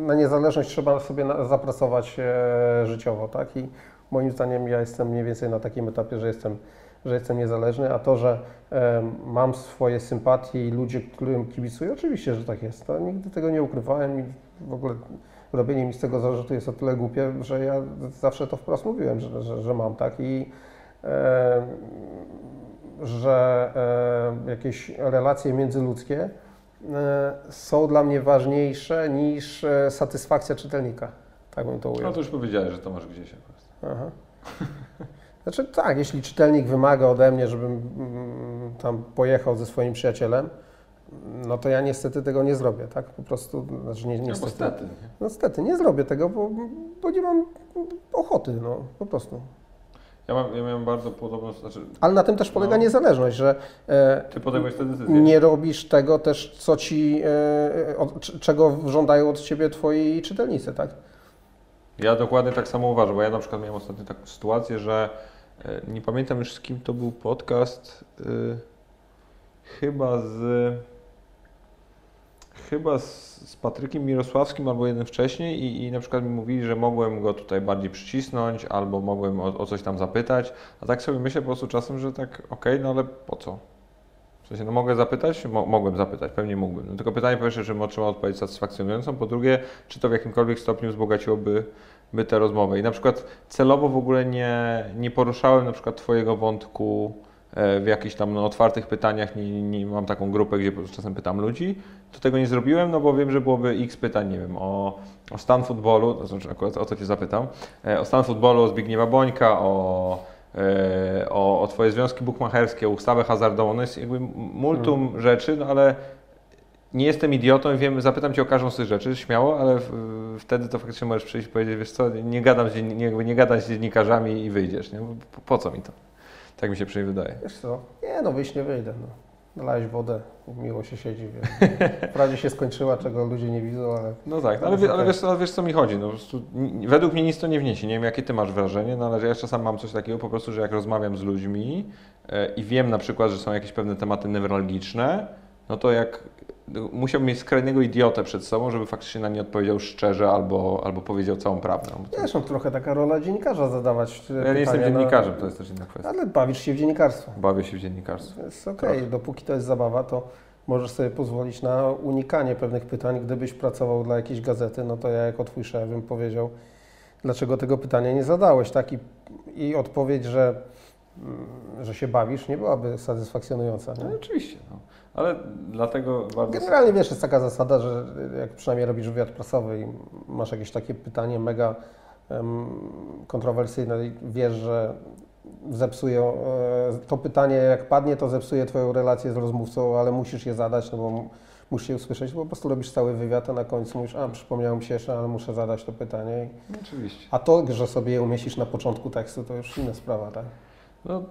S2: na niezależność trzeba sobie zapracować e, życiowo, tak? I moim zdaniem ja jestem mniej więcej na takim etapie, że jestem, że jestem niezależny, a to, że mam swoje sympatie i ludzie, którym kibicuję, oczywiście, że tak jest. To nigdy tego nie ukrywałem i w ogóle robienie mi z tego zarzutu jest o tyle głupie, że ja zawsze to wprost mówiłem, że, że, że mam, tak? I e, że e, jakieś relacje międzyludzkie e, są dla mnie ważniejsze niż e, satysfakcja czytelnika. Tak bym to
S1: No
S2: ujął.
S1: to już powiedziałeś, że to masz gdzieś akurat.
S2: Aha. Znaczy tak, jeśli czytelnik wymaga ode mnie, żebym mm, tam pojechał ze swoim przyjacielem, no to ja niestety tego nie zrobię, tak? Po prostu, znaczy nie,
S1: No,
S2: niestety.
S1: stety. nie?
S2: No niestety, nie zrobię tego, bo, bo nie mam ochoty, no po prostu.
S1: Ja, mam, ja miałem bardzo podobną, znaczy
S2: Ale na tym też polega
S1: No.
S2: niezależność, że e,
S1: ty podejmujesz tę decyzję.
S2: nie robisz tego też, co ci, e, od, c- czego żądają od ciebie twoi czytelnicy, tak?
S1: Ja dokładnie tak samo uważam, bo ja na przykład miałem ostatnio taką sytuację, że e, nie pamiętam już z kim to był podcast, y, chyba z chyba z, z Patrykiem Mirosławskim albo jeden wcześniej i, i na przykład mi mówili, że mogłem go tutaj bardziej przycisnąć albo mogłem o, o coś tam zapytać, a tak sobie myślę po prostu czasem, że tak okej, no ale po co? W sensie, no mogę zapytać? Mo, mogłem zapytać, pewnie mógłbym. No tylko pytanie po pierwsze, czy otrzymał odpowiedź satysfakcjonującą, po drugie, czy to w jakimkolwiek stopniu wzbogaciłoby by tę rozmowę. I na przykład celowo w ogóle nie, nie poruszałem na przykład Twojego wątku w jakichś tam no, otwartych pytaniach, nie, nie mam taką grupę, gdzie czasem pytam ludzi. To tego nie zrobiłem, no bo wiem, że byłoby x pytań, nie wiem, o, o stan futbolu, to znaczy akurat o to Cię zapytam, e, o stan futbolu, o Zbigniewa Bońka, o, e, o, o Twoje związki bukmacherskie, o ustawę hazardową, no jest jakby multum rzeczy, no ale nie jestem idiotą i wiem, zapytam Cię o każdą z tych rzeczy, śmiało, ale w, wtedy to faktycznie możesz przyjść i powiedzieć, wiesz co, nie gadam z, nie, nie gadam z dziennikarzami i wyjdziesz, nie? Po, po co mi to? Tak mi się przynajmniej wydaje.
S2: Wiesz co? Nie, no wyjść nie wyjdę. No. Nalałeś wodę, miło się siedzi. Wiesz. Wprawdzie się skończyła, czego ludzie nie widzą, ale
S1: No tak, ale, wie- ale wiesz, ale wiesz co mi chodzi, no, po prostu, n- według mnie nic to nie wniesie, nie wiem jakie Ty masz wrażenie, no ale ja czasem mam coś takiego po prostu, że jak rozmawiam z ludźmi e, i wiem na przykład, że są jakieś pewne tematy newralgiczne, no to jak no, musiałbym mieć skrajnego idiotę przed sobą, żeby faktycznie na nie odpowiedział szczerze albo, albo powiedział całą prawdę. No,
S2: no, trochę taka rola dziennikarza zadawać e,
S1: Ja nie jestem
S2: na-
S1: dziennikarzem, to jest też inna kwestia.
S2: Ale bawisz się w dziennikarstwo.
S1: Bawię się w dziennikarstwie.
S2: Jest okej, dopóki to jest zabawa, to możesz sobie pozwolić na unikanie pewnych pytań. Gdybyś pracował dla jakiejś gazety, no to ja jako twój szef bym powiedział, dlaczego tego pytania nie zadałeś, tak? I, i odpowiedź, że, mm, że się bawisz, nie byłaby satysfakcjonująca.
S1: No
S2: Nie?
S1: oczywiście, no. Ale dlatego bardzo...
S2: Generalnie wiesz, jest taka zasada, że jak przynajmniej robisz wywiad prasowy i masz jakieś takie pytanie mega kontrowersyjne i wiesz, że zepsuje to pytanie, jak padnie, to zepsuje Twoją relację z rozmówcą, ale musisz je zadać, no bo musisz je usłyszeć, bo po prostu robisz cały wywiad, a na końcu mówisz, a przypomniało mi się jeszcze, ale muszę zadać to pytanie.
S1: Oczywiście.
S2: A to, że sobie je umieścisz na początku tekstu, to już inna sprawa, tak?
S1: No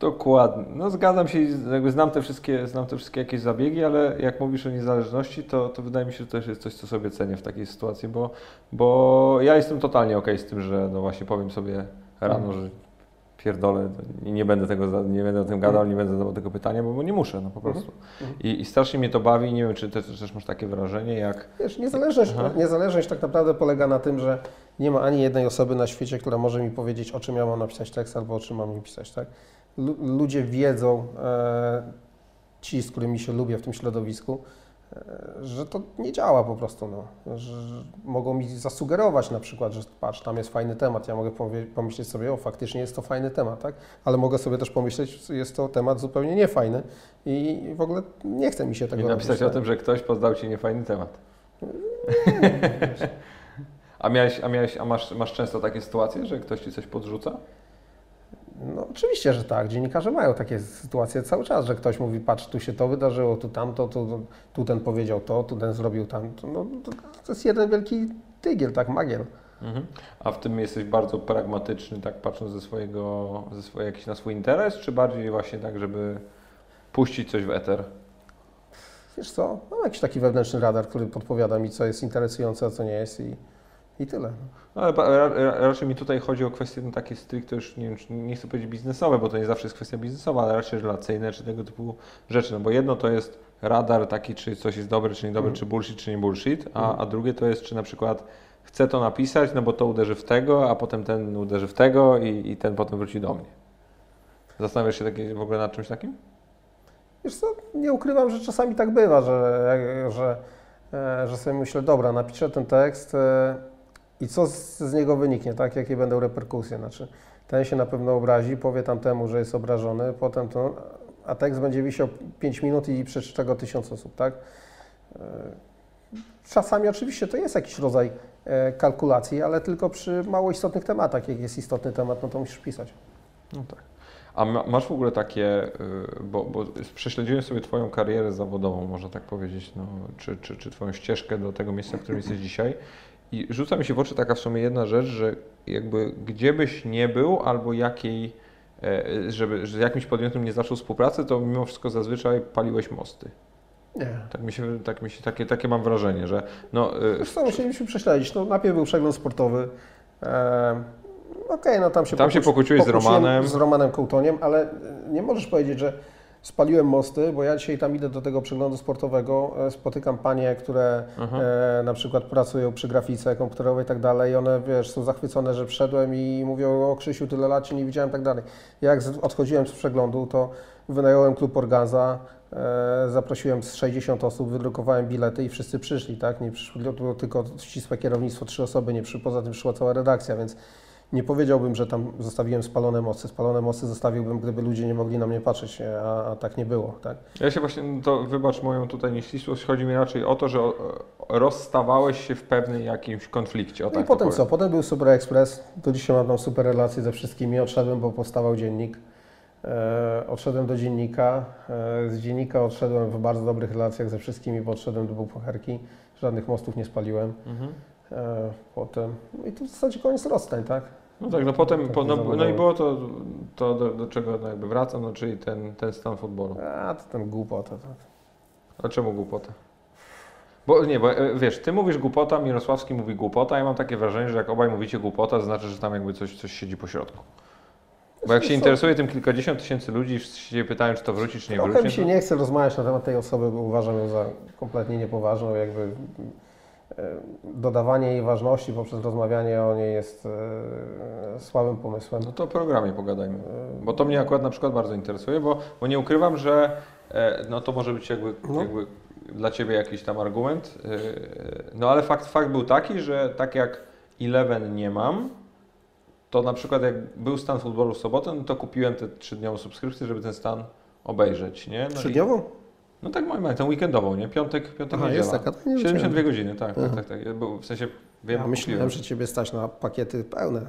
S1: dokładnie. No zgadzam się, jakby znam te wszystkie, znam te wszystkie jakieś zabiegi, ale jak mówisz o niezależności, to, to wydaje mi się, że to też jest coś, co sobie cenię w takiej sytuacji, bo, bo ja jestem totalnie okej z tym, że no właśnie powiem sobie rano, że pierdolę nie będę tego, nie będę o tym gadał, nie będę zadawał tego pytania, bo, bo nie muszę, no po prostu.
S2: Mhm.
S1: I, I strasznie mnie to bawi, nie wiem, czy ty też masz takie wrażenie, jak
S2: Wiesz, niezależność,
S1: Aha.
S2: niezależność tak naprawdę polega na tym, że nie ma ani jednej osoby na świecie, która może mi powiedzieć, o czym ja mam napisać tekst albo o czym mam nie pisać. Tak? Lu- ludzie wiedzą, e, ci, z którymi się lubię w tym środowisku, e, że to nie działa po prostu. No. Że, że mogą mi zasugerować na przykład, że patrz, tam jest fajny temat. Ja mogę pomyśleć sobie, o faktycznie jest to fajny temat, tak? ale mogę sobie też pomyśleć, jest to temat zupełnie niefajny i w ogóle nie chce mi się tego
S1: i napisać
S2: robić,
S1: o
S2: tak?
S1: tym, że ktoś poddał ci niefajny temat. A, miałeś, a, miałeś, a masz, masz często takie sytuacje, że ktoś ci coś podrzuca?
S2: No oczywiście, że tak. Dziennikarze mają takie sytuacje cały czas, że ktoś mówi, patrz, tu się to wydarzyło, tu tamto, tu, tu ten powiedział to, tu ten zrobił tamto. No, to, jest jeden wielki tygiel, tak, magiel.
S1: Mhm. A w tym jesteś bardzo pragmatyczny, tak patrząc ze swojego, ze swojej, jakiś na swój interes, czy bardziej właśnie tak, żeby puścić coś w eter?
S2: Wiesz co, mam jakiś taki wewnętrzny radar, który podpowiada mi, co jest interesujące, a co nie jest i, i tyle.
S1: No, ale ra, ra, raczej mi tutaj chodzi o kwestie no, takie stricte już, nie wiem, nie chcę powiedzieć biznesowe, bo to nie zawsze jest kwestia biznesowa, ale raczej relacyjne, czy tego typu rzeczy. No bo jedno to jest radar taki, czy coś jest dobre, czy niedobre,
S2: Mhm.
S1: czy bullshit, czy nie bullshit, a,
S2: Mhm.
S1: a drugie to jest, czy na przykład chcę to napisać, no bo to uderzy w tego, a potem ten uderzy w tego i, i ten potem wróci do mnie. Zastanawiasz się takie, w ogóle nad czymś takim?
S2: Wiesz co, nie ukrywam, że czasami tak bywa, że, że, że sobie myślę, dobra, napiszę ten tekst e, i co z, z niego wyniknie, tak? Jakie będą reperkusje? Znaczy, ten się na pewno obrazi, powie tamtemu, że jest obrażony, potem to, a tekst będzie wisiał 5 minut i przeczyta go tysiąc osób, tak? E, Czasami oczywiście to jest jakiś rodzaj e, kalkulacji, ale tylko przy mało istotnych tematach. Jak jest istotny temat, no to musisz pisać.
S1: No tak. A ma, masz w ogóle takie, y, bo, bo prześledziłem sobie Twoją karierę zawodową, można tak powiedzieć, no, czy, czy, czy Twoją ścieżkę do tego miejsca, w którym jesteś dzisiaj. I rzuca mi się w oczy taka w sumie jedna rzecz, że jakby gdzie byś nie był, albo jakiej, e, żeby że z jakimś podmiotem nie zaczął współpracy, to mimo wszystko zazwyczaj paliłeś mosty.
S2: Nie.
S1: Tak mi się, tak mi się takie, takie mam wrażenie, że no,
S2: Wiesz co, musieliśmy prześledzić. No, najpierw był przegląd sportowy. E, Okej, no tam się,
S1: Tam się pokłóciłeś z Romanem.
S2: Z Romanem Kołtoniem, ale e, nie możesz powiedzieć, że spaliłem mosty, bo ja dzisiaj tam idę do tego przeglądu sportowego, e, spotykam panie, które
S1: aha.
S2: e, na przykład pracują przy grafice komputerowej i tak dalej one, wiesz, są zachwycone, że wszedłem i mówią, o Krzysiu, tyle lat cię nie widziałem i tak dalej. Ja jak odchodziłem z przeglądu, to wynająłem klub Organza, e, zaprosiłem z 60 osób, wydrukowałem bilety i wszyscy przyszli, tak? Nie przyszło tylko ścisłe kierownictwo, trzy osoby nie przyszły, poza tym przyszła cała redakcja, więc nie powiedziałbym, że tam zostawiłem spalone mosty. Spalone mosty zostawiłbym, gdyby ludzie nie mogli na mnie patrzeć, a, a tak nie było, tak?
S1: Ja się właśnie, no to wybacz moją tutaj nieścisłość, chodzi mi raczej o to, że o, rozstawałeś się w pewnym jakimś konflikcie. O
S2: No
S1: tak
S2: i
S1: to
S2: potem
S1: powiem.
S2: co? Potem był Super Express. Do dzisiaj mam tam super relacje ze wszystkimi. Odszedłem, bo powstawał dziennik. E, odszedłem do dziennika. E, z dziennika odszedłem w bardzo dobrych relacjach ze wszystkimi, bo odszedłem do Bułpocherki. Żadnych mostów nie spaliłem.
S1: Mhm.
S2: E, potem. No i tu w zasadzie koniec rozstań, tak?
S1: No tak, no potem,
S2: Tak
S1: po, no, no i było to, to do, do czego no jakby wracam, no czyli ten, ten stan futbolu.
S2: A to ten głupota. Tak.
S1: A czemu głupota? Bo nie, bo e, wiesz, ty mówisz głupota, Mirosławski mówi głupota, ja mam takie wrażenie, że jak obaj mówicie głupota, to znaczy, że tam jakby coś, coś siedzi po środku. Bo jak się interesuje tym kilkadziesiąt tysięcy ludzi, wszyscy się pytają, czy to wróci, czy nie
S2: Trochę mi
S1: wróci.
S2: się
S1: no-
S2: nie chce rozmawiać na temat tej osoby, bo uważam ją za kompletnie niepoważną. Jakby dodawanie jej ważności poprzez rozmawianie o niej jest e, słabym pomysłem.
S1: No to o programie pogadajmy.
S2: E,
S1: Bo to mnie akurat na przykład bardzo interesuje, bo, bo nie ukrywam, że e, no to może być jakby,
S2: No.
S1: jakby dla Ciebie jakiś tam argument. E, No ale fakt, fakt był taki, że tak jak Eleven nie mam, to na przykład jak był stan futbolu w sobotę, no to kupiłem tę trzydniową subskrypcję, żeby ten stan obejrzeć, nie? No,
S2: Trzydniową?
S1: No tak mam, tę weekendową, nie? Piątek, piątek
S2: Aha, jest taka. to nie
S1: 72
S2: wiedziałem.
S1: godziny, tak, tak, tak, tak. Ja W sensie wiem,
S2: Ja myślałem, że Ciebie stać na pakiety pełne.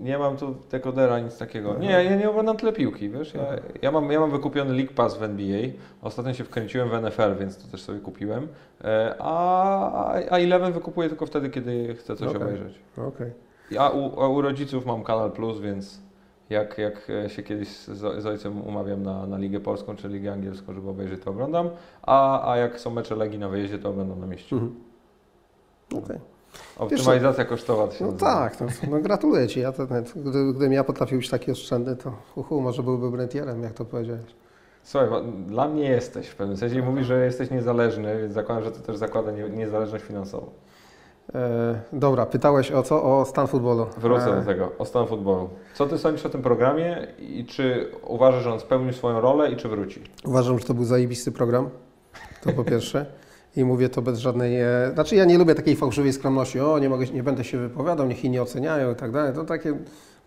S1: Nie mam tu dekodera, nic takiego.
S2: Aha.
S1: Nie, ja nie oglądam tyle piłki, wiesz? Ja, ja, mam, ja mam wykupiony League Pass w NBA. Ostatnio się wkręciłem w NFL, więc to też sobie kupiłem. E, A, a Eleven wykupuję tylko wtedy, kiedy chcę coś
S2: Okej.
S1: obejrzeć.
S2: Okej.
S1: A u, a u rodziców mam Kanal Plus, więc jak, jak e, się kiedyś z, z ojcem umawiam na, na Ligę Polską czy Ligę Angielską, żeby obejrzeć, to oglądam. A, a jak są mecze Legii na wyjeździe, to oglądam na mieście.
S2: Mhm. Okej.
S1: Optymalizacja kosztowa to się
S2: No
S1: nazywa.
S2: tak, no, no gratuluję Ci. Ja to, nawet, gdy, gdybym ja potrafił być taki oszczędny, to uhu, może byłbym rentierem, jak to powiedziałeś.
S1: Słuchaj, dla mnie jesteś w pewnym sensie. Mówisz, że jesteś niezależny, więc zakładam, że to też zakłada nie, niezależność finansową.
S2: E, dobra, pytałeś o co? O stan futbolu.
S1: Wrócę
S2: E,
S1: do tego, o stan futbolu. Co ty sądzisz o tym programie i czy uważasz, że on spełnił swoją rolę i czy wróci?
S2: Uważam, że to był zajebisty program. To po pierwsze. I mówię to bez żadnej. E, znaczy, ja nie lubię takiej fałszywej skromności. O, nie, mogę, nie będę się wypowiadał, niech inni oceniają i tak dalej. To takie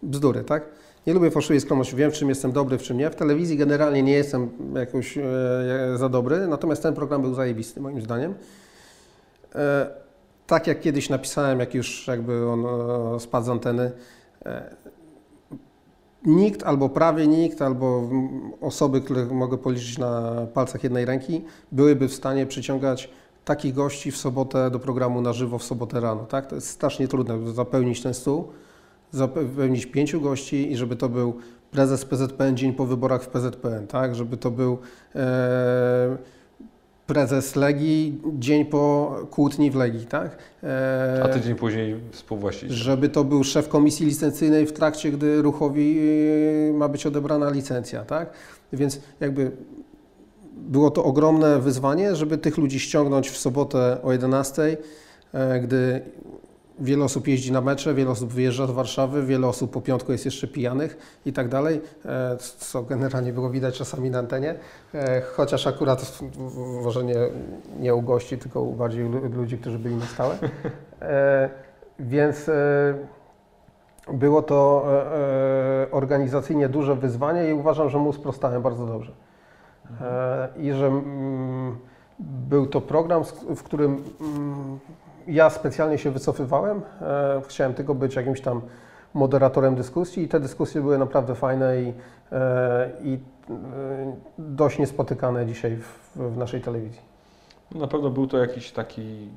S2: bzdury, tak? Nie lubię fałszywej skromności. Wiem, w czym jestem dobry, w czym nie. W telewizji generalnie nie jestem jakoś e, za dobry, natomiast ten program był zajebisty, moim zdaniem. E, tak jak kiedyś napisałem, jak już jakby on e, spadł z anteny, e, nikt albo prawie nikt, albo osoby, które mogę policzyć na palcach jednej ręki, byłyby w stanie przyciągać takich gości w sobotę do programu na żywo w sobotę rano. Tak? To jest strasznie trudne, zapełnić ten stół, zapełnić pięciu gości i żeby to był prezes PZPN dzień po wyborach w PZPN, tak? żeby to był e, prezes Legii dzień po kłótni w Legii. Tak? E,
S1: A tydzień później współwłaściciel.
S2: żeby to był szef komisji licencyjnej w trakcie, gdy ruchowi yy, ma być odebrana licencja, tak? Więc jakby było to ogromne wyzwanie, żeby tych ludzi ściągnąć w sobotę o 11, e, gdy wiele osób jeździ na mecze, wiele osób wyjeżdża z Warszawy, wiele osób po piątku jest jeszcze pijanych i tak dalej, e, co generalnie było widać czasami na antenie, e, chociaż akurat może nie, nie u gości, tylko u bardziej lu- ludzi, którzy byli na stałe. E, Więc było to organizacyjnie duże wyzwanie i uważam, że mu sprostałem bardzo dobrze. I że mm, był to program, w którym mm, ja specjalnie się wycofywałem. E, Chciałem tylko być jakimś tam moderatorem dyskusji i te dyskusje były naprawdę fajne i, e, i e, dość niespotykane dzisiaj w, w naszej telewizji.
S1: Na pewno był to jakiś taki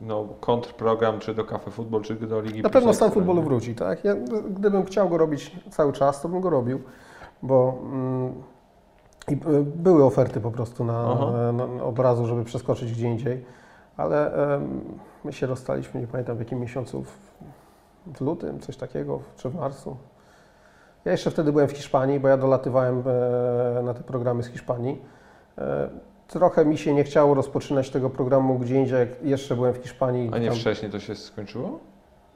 S1: no, kontrprogram, czy do Cafe Football, czy do Ligi
S2: Na pewno stan futbolu wróci, tak? Ja, gdybym chciał go robić cały czas, to bym go robił, bo mm, i, były oferty po prostu na, na, na od razu, żeby przeskoczyć gdzie indziej, ale my się rozstaliśmy, nie pamiętam w jakim miesiącu, w, w lutym, coś takiego, czy w marcu. Ja jeszcze wtedy byłem w Hiszpanii, bo ja dolatywałem e, na te programy z Hiszpanii. E, trochę mi się nie chciało rozpoczynać tego programu gdzie indziej, jak jeszcze byłem w Hiszpanii.
S1: A nie
S2: Tam-
S1: wcześniej to się skończyło?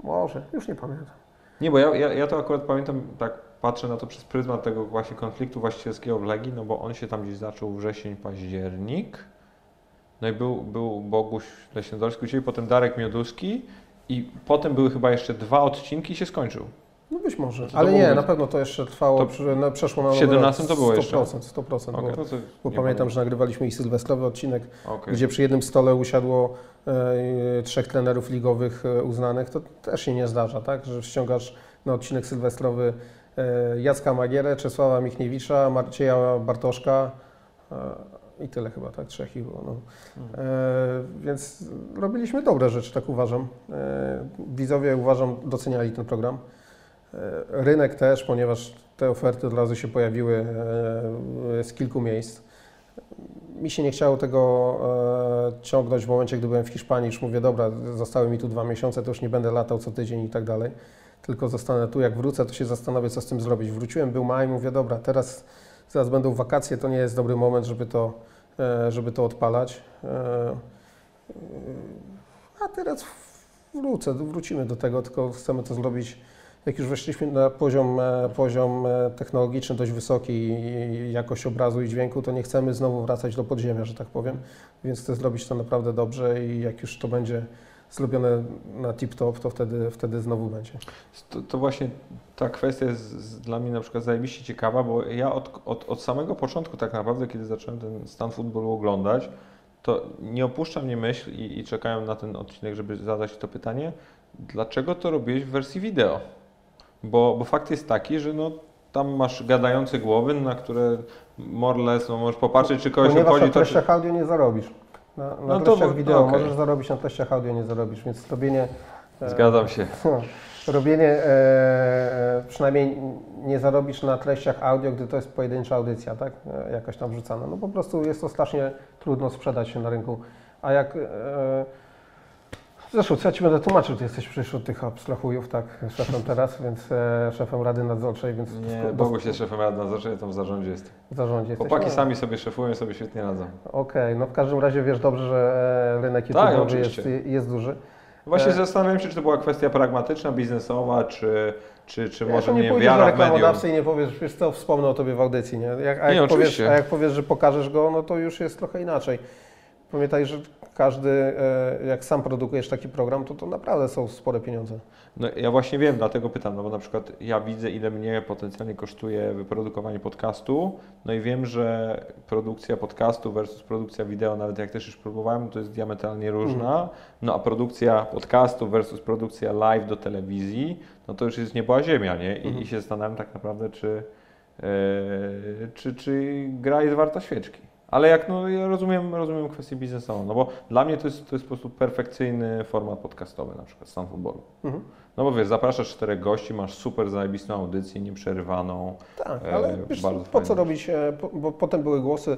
S2: Może, już nie pamiętam.
S1: Nie, bo ja, ja, ja to akurat pamiętam, tak patrzę na to przez pryzmat tego właśnie konfliktu właścicielskiego w Legii, no bo on się tam gdzieś zaczął wrzesień, październik. No i był, był Boguś u Ciebie, potem Darek Mioduski i potem były chyba jeszcze dwa odcinki i się skończył.
S2: No być może,
S1: To
S2: ale
S1: było
S2: nie,
S1: być-
S2: na pewno to jeszcze trwało,
S1: To
S2: przy, no, przeszło na
S1: w
S2: nowy
S1: 17
S2: rok.
S1: to było jeszcze?
S2: 100%, 100%.
S1: Okej,
S2: Bo,
S1: to
S2: bo pamiętam, że nagrywaliśmy i sylwestrowy odcinek,
S1: Okej.
S2: gdzie przy jednym stole usiadło e, trzech trenerów ligowych e, uznanych. To też się nie zdarza, tak? Że ściągasz na odcinek sylwestrowy e, Jacka Magierę, Czesława Michniewicza, Marcieja Bartoszka e, i tyle chyba, tak? Trzech ich było. No.
S1: Mhm.
S2: E, więc robiliśmy dobre rzeczy, tak uważam. E, widzowie, uważam, doceniali ten program. E, rynek też, ponieważ te oferty od razu się pojawiły e, z kilku miejsc. Mi się nie chciało tego e, ciągnąć w momencie, gdy byłem w Hiszpanii. Już mówię, dobra, zostały mi tu dwa miesiące, to już nie będę latał co tydzień i tak dalej. Tylko zostanę tu, jak wrócę, to się zastanowię, co z tym zrobić. Wróciłem, był maj, mówię, dobra, teraz zaraz będą wakacje, to nie jest dobry moment, żeby to, e, żeby to odpalać. E, e, A teraz wrócę, wrócimy do tego, tylko chcemy to zrobić jak już weszliśmy na poziom, e, poziom e, technologiczny dość wysoki i jakość obrazu i dźwięku, to nie chcemy znowu wracać do podziemia, że tak powiem, więc chcę zrobić to naprawdę dobrze i jak już to będzie zrobione na tip-top, to wtedy, wtedy znowu będzie.
S1: To, to właśnie ta kwestia jest dla mnie na przykład zajebiście ciekawa, bo ja od, od, od samego początku tak naprawdę, kiedy zacząłem ten stan futbolu oglądać, to nie opuszcza mnie myśl i, i czekałem na ten odcinek, żeby zadać to pytanie, dlaczego to robiłeś w wersji wideo? Bo, bo fakt jest taki, że no, tam masz gadające głowy, na które more or less, no, możesz popatrzeć, czy kogoś
S2: Ponieważ
S1: obchodzi
S2: na
S1: to, czy...
S2: treściach audio nie zarobisz. Na, na
S1: No to
S2: treściach
S1: bo-
S2: wideo
S1: okej.
S2: możesz zarobić, na treściach audio nie zarobisz, więc robienie... e,
S1: Zgadzam się.
S2: Robienie, e, e, przynajmniej nie zarobisz na treściach audio, gdy to jest pojedyncza audycja, tak? E, jakaś tam wrzucana. No po prostu jest to strasznie trudno sprzedać się na rynku. A jak... E, zresztą, co ja Ci będę tłumaczył, Ty jesteś przecież od tych abstrahujów, tak? Szefem teraz, więc e, szefem Rady Nadzorczej, więc...
S1: Nie,
S2: do-
S1: Bogu się szefem rad nadzorczej, tam w zarządzie jestem.
S2: w zarządzie jesteś.
S1: Chłopaki
S2: No,
S1: sami sobie szefują, sobie świetnie radzą.
S2: Okej, no w każdym razie wiesz dobrze, że e, rynek
S1: Tak,
S2: YouTube'owy jest, jest duży.
S1: Właśnie
S2: E,
S1: zastanawiam się, czy to była kwestia pragmatyczna, biznesowa, czy, czy, czy
S2: Ja
S1: może
S2: to nie
S1: nie
S2: pójdziesz
S1: wiara w
S2: reklamodawcy i nie powiesz, wiesz co, wspomnę o Tobie w audycji, nie? Jak, a,
S1: Nie,
S2: jak powiesz,
S1: oczywiście.
S2: a jak powiesz, że pokażesz go, no to już jest trochę inaczej. Pamiętaj, że każdy, e, jak sam produkujesz taki program, to to naprawdę są spore pieniądze.
S1: No, ja właśnie wiem, dlatego pytam, no bo na przykład ja widzę, ile mnie potencjalnie kosztuje wyprodukowanie podcastu, no i wiem, że produkcja podcastu versus produkcja wideo, nawet jak też już próbowałem, to jest diametralnie różna, no a produkcja podcastu versus produkcja live do telewizji, no to już jest nieba ziemia, nie? I,
S2: Mhm.
S1: i się zastanawiam tak naprawdę, czy, e, czy, czy gra jest warta świeczki. Ale jak, no ja rozumiem, rozumiem kwestię biznesową, no bo dla mnie to jest, to jest po prostu perfekcyjny format podcastowy, na przykład stan futbolu.
S2: Mhm.
S1: No bo wiesz, zapraszasz czterech gości, masz super zajebistą audycję, nieprzerywaną.
S2: Tak,
S1: E,
S2: ale wiesz,
S1: bardzo
S2: po co robić, e, bo potem były głosy,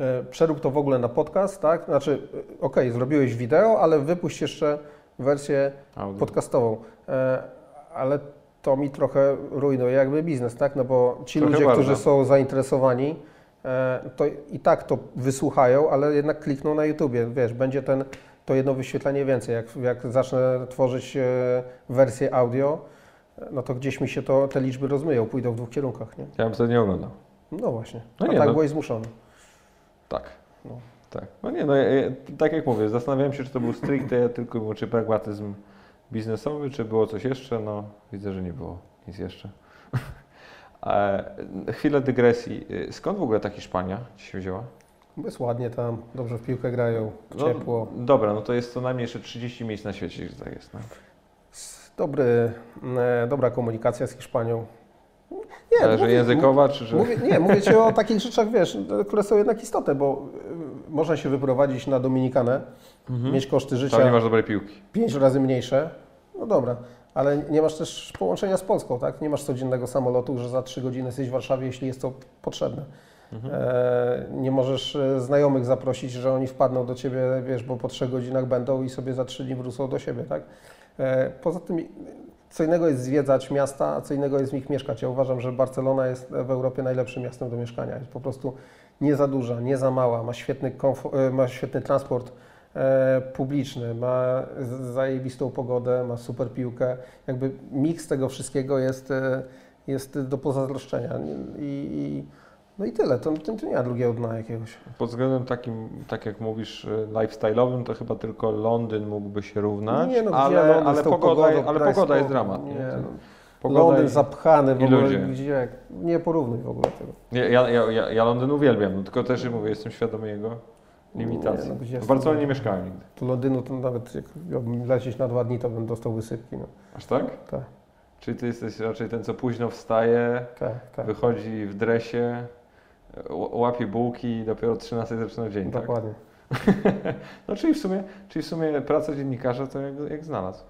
S2: e, przerób to w ogóle na podcast, tak? Znaczy, e, okej, zrobiłeś wideo, ale wypuść jeszcze wersję
S1: Audio.
S2: podcastową. E, ale to mi trochę rujnuje jakby biznes, tak? No bo ci
S1: Trochę
S2: ludzie,
S1: bardzo.
S2: którzy są zainteresowani, e, to i tak to wysłuchają, ale jednak klikną na YouTubie, wiesz, będzie ten, to jedno wyświetlenie więcej. Jak, jak zacznę tworzyć e, wersję audio, e, no to gdzieś mi się to, te liczby rozmyją, pójdą w dwóch kierunkach, nie?
S1: Ja bym wtedy nie oglądał.
S2: No właśnie.
S1: No
S2: A
S1: nie,
S2: tak
S1: no.
S2: byłeś zmuszony.
S1: Tak.
S2: No.
S1: Tak. No nie, no ja, ja, tak jak mówię, zastanawiałem się, czy to był stricte tylko wyłącznie pragmatyzm biznesowy, czy było coś jeszcze. No widzę, że nie było nic jeszcze. E, chwilę dygresji. E, Skąd w ogóle ta Hiszpania się wzięła?
S2: Jest ładnie tam, dobrze w piłkę grają,
S1: No,
S2: ciepło.
S1: Dobra, no to jest co najmniej jeszcze 30 miejsc na świecie, że tak jest. No.
S2: Dobry, e, dobra komunikacja z Hiszpanią. Nie,
S1: Ale że
S2: mówię-
S1: językowa, czy że...
S2: Mówię, nie, mówię Ci o takich rzeczach, wiesz, które są jednak istotne, bo można się wyprowadzić na Dominikanę,
S1: Mhm.
S2: mieć koszty
S1: Tam nie
S2: życia
S1: masz dobrej piłki.
S2: pięć razy mniejsze, no dobra, ale nie masz też połączenia z Polską, tak? Nie masz codziennego samolotu, że za trzy godziny jesteś w Warszawie, jeśli jest to potrzebne.
S1: Mhm.
S2: E, nie możesz e, znajomych zaprosić, że oni wpadną do Ciebie, wiesz, bo po trzech godzinach będą i sobie za trzy dni wrócą do siebie, tak? E, poza tym co innego jest zwiedzać miasta, a co innego jest w nich mieszkać. Ja uważam, że Barcelona jest w Europie najlepszym miastem do mieszkania. Jest po prostu nie za duża, nie za mała, ma świetny, komfort, ma świetny transport e, publiczny, ma zajebistą pogodę, ma super piłkę. Jakby miks tego wszystkiego jest, e, jest do pozazdroszczenia. I, i, no i tyle, to, to, to nie ma drugiego dna jakiegoś.
S1: Pod względem takim, tak jak mówisz, y, lifestyle'owym, to chyba tylko Londyn mógłby się równać,
S2: Nie, no,
S1: ale,
S2: Londyn
S1: ale, pogoda,
S2: pogodą,
S1: ale pogoda jest dramat. Nie,
S2: Nie, no. Londyn
S1: i-
S2: zapchany w ogóle, gdzie, nie porównuj w ogóle tego.
S1: Ja, ja, ja, ja Londyn uwielbiam, tylko też mówię, jestem świadomy jego limitacji.
S2: Nie, no, gdzie
S1: w Barcelonie nie mieszkałem nigdy.
S2: Tu Londynu to nawet jak miałbym lecieć na dwa dni, to bym dostał wysypki. No.
S1: Aż tak?
S2: Tak,
S1: Czyli ty jesteś raczej ten, co późno wstaje,
S2: tak, tak.
S1: wychodzi w dresie, łapie bułki i dopiero o 13 zaczyna dzień, tak?
S2: Dokładnie.
S1: No czyli w sumie, czyli w sumie praca dziennikarza to jak, jak znalazł.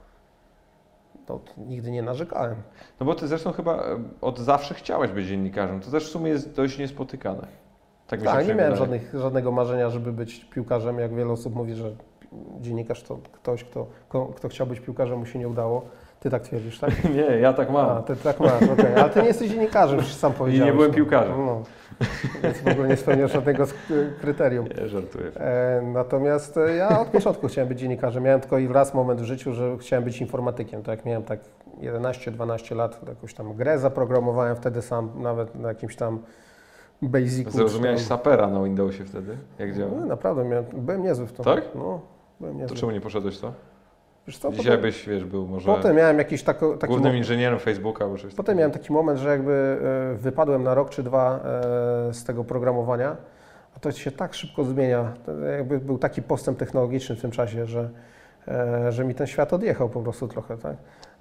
S2: To nigdy nie narzekałem.
S1: No bo ty zresztą chyba e, od zawsze chciałeś być dziennikarzem. To też w sumie jest dość niespotykane. Tak
S2: Tak, nie miałem żadnych, żadnego marzenia, żeby być piłkarzem. Jak wiele osób mówi, że dziennikarz to ktoś, kto, kto chciał być piłkarzem, mu się nie udało. Ty tak twierdzisz, tak?
S1: Nie, ja tak
S2: A,
S1: mam.
S2: ty tak masz, okej. Ale ty nie jesteś dziennikarzem, już sam powiedziałeś.
S1: byłem
S2: no.
S1: piłkarzem.
S2: No. Więc w ogóle nie spełniasz żadnego kryterium.
S1: Nie, żartuję.
S2: E, natomiast e, ja od początku chciałem być dziennikarzem. Miałem tylko i raz moment w życiu, że chciałem być informatykiem. Tak, miałem tak 11-12 lat, jakąś tam grę zaprogramowałem wtedy sam, nawet na jakimś tam basicu.
S1: Zrozumiałeś sapera na Windowsie wtedy? Jak działa?
S2: No, naprawdę, miałem, byłem niezły w to.
S1: Tak?
S2: No, byłem
S1: To
S2: niezły.
S1: czemu nie poszedłeś to?
S2: Wiesz co,
S1: Dzisiaj
S2: potem,
S1: byś, wiesz, był może
S2: potem miałem jakiś tako, taki
S1: głównym inżynierem Facebooka coś
S2: Potem miałem taki moment, że jakby e, wypadłem na rok czy dwa e, z tego programowania, a to się tak szybko zmienia. To jakby był taki postęp technologiczny w tym czasie, że, e, że mi ten świat odjechał po prostu trochę, tak?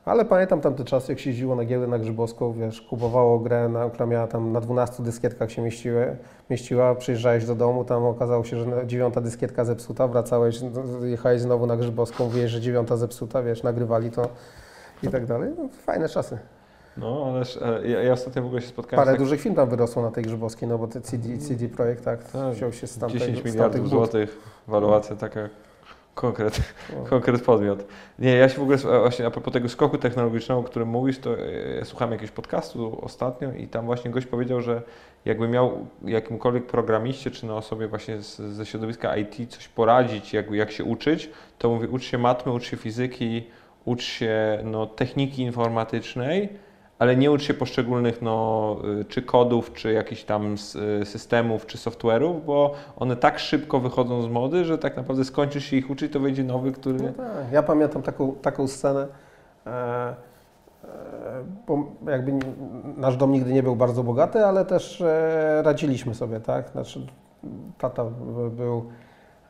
S2: Ale pamiętam tamte czasy, jak się jeździło na giełdę na Grzybowską, wiesz, kupowało grę, na, która miała tam na 12 dyskietkach się mieściły, mieściła, przyjeżdżałeś do domu, tam okazało się, że dziewiąta dyskietka zepsuta, wracałeś, jechałeś znowu na Grzybowską, mówiłeś, że dziewiąta zepsuta, wiesz, nagrywali to i tak dalej. No, fajne czasy.
S1: No, ależ e, ja, ja ostatnio w ogóle się spotkałem
S2: Parę
S1: tak,
S2: dużych film tam wyrosło na tej Grzybowskiej, no bo te CD, CD Projekt tak,
S1: Tak,
S2: wziął się z tamtego,
S1: 10
S2: z
S1: miliardów złotych, waluacja taka konkret, konkret podmiot. Nie, ja się w ogóle, e, właśnie a propos tego skoku technologicznego, o którym mówisz, to e, ja słuchałem jakiegoś podcastu ostatnio i tam właśnie gość powiedział, że jakby miał jakimkolwiek programiście, czy na osobie właśnie z, ze środowiska IT coś poradzić, jak, jak się uczyć, to mówi ucz się matmy, ucz się fizyki, ucz się no, techniki informatycznej, ale nie ucz się poszczególnych no, y, czy kodów, czy jakichś tam y, systemów, czy software'ów, bo one tak szybko wychodzą z mody, że tak naprawdę skończysz się ich uczyć, to wejdzie nowy, który...
S2: No tak. Ja pamiętam taką, taką scenę, e, e, bo jakby nasz dom nigdy nie był bardzo bogaty, ale też e, radziliśmy sobie, tak? Znaczy, tata był,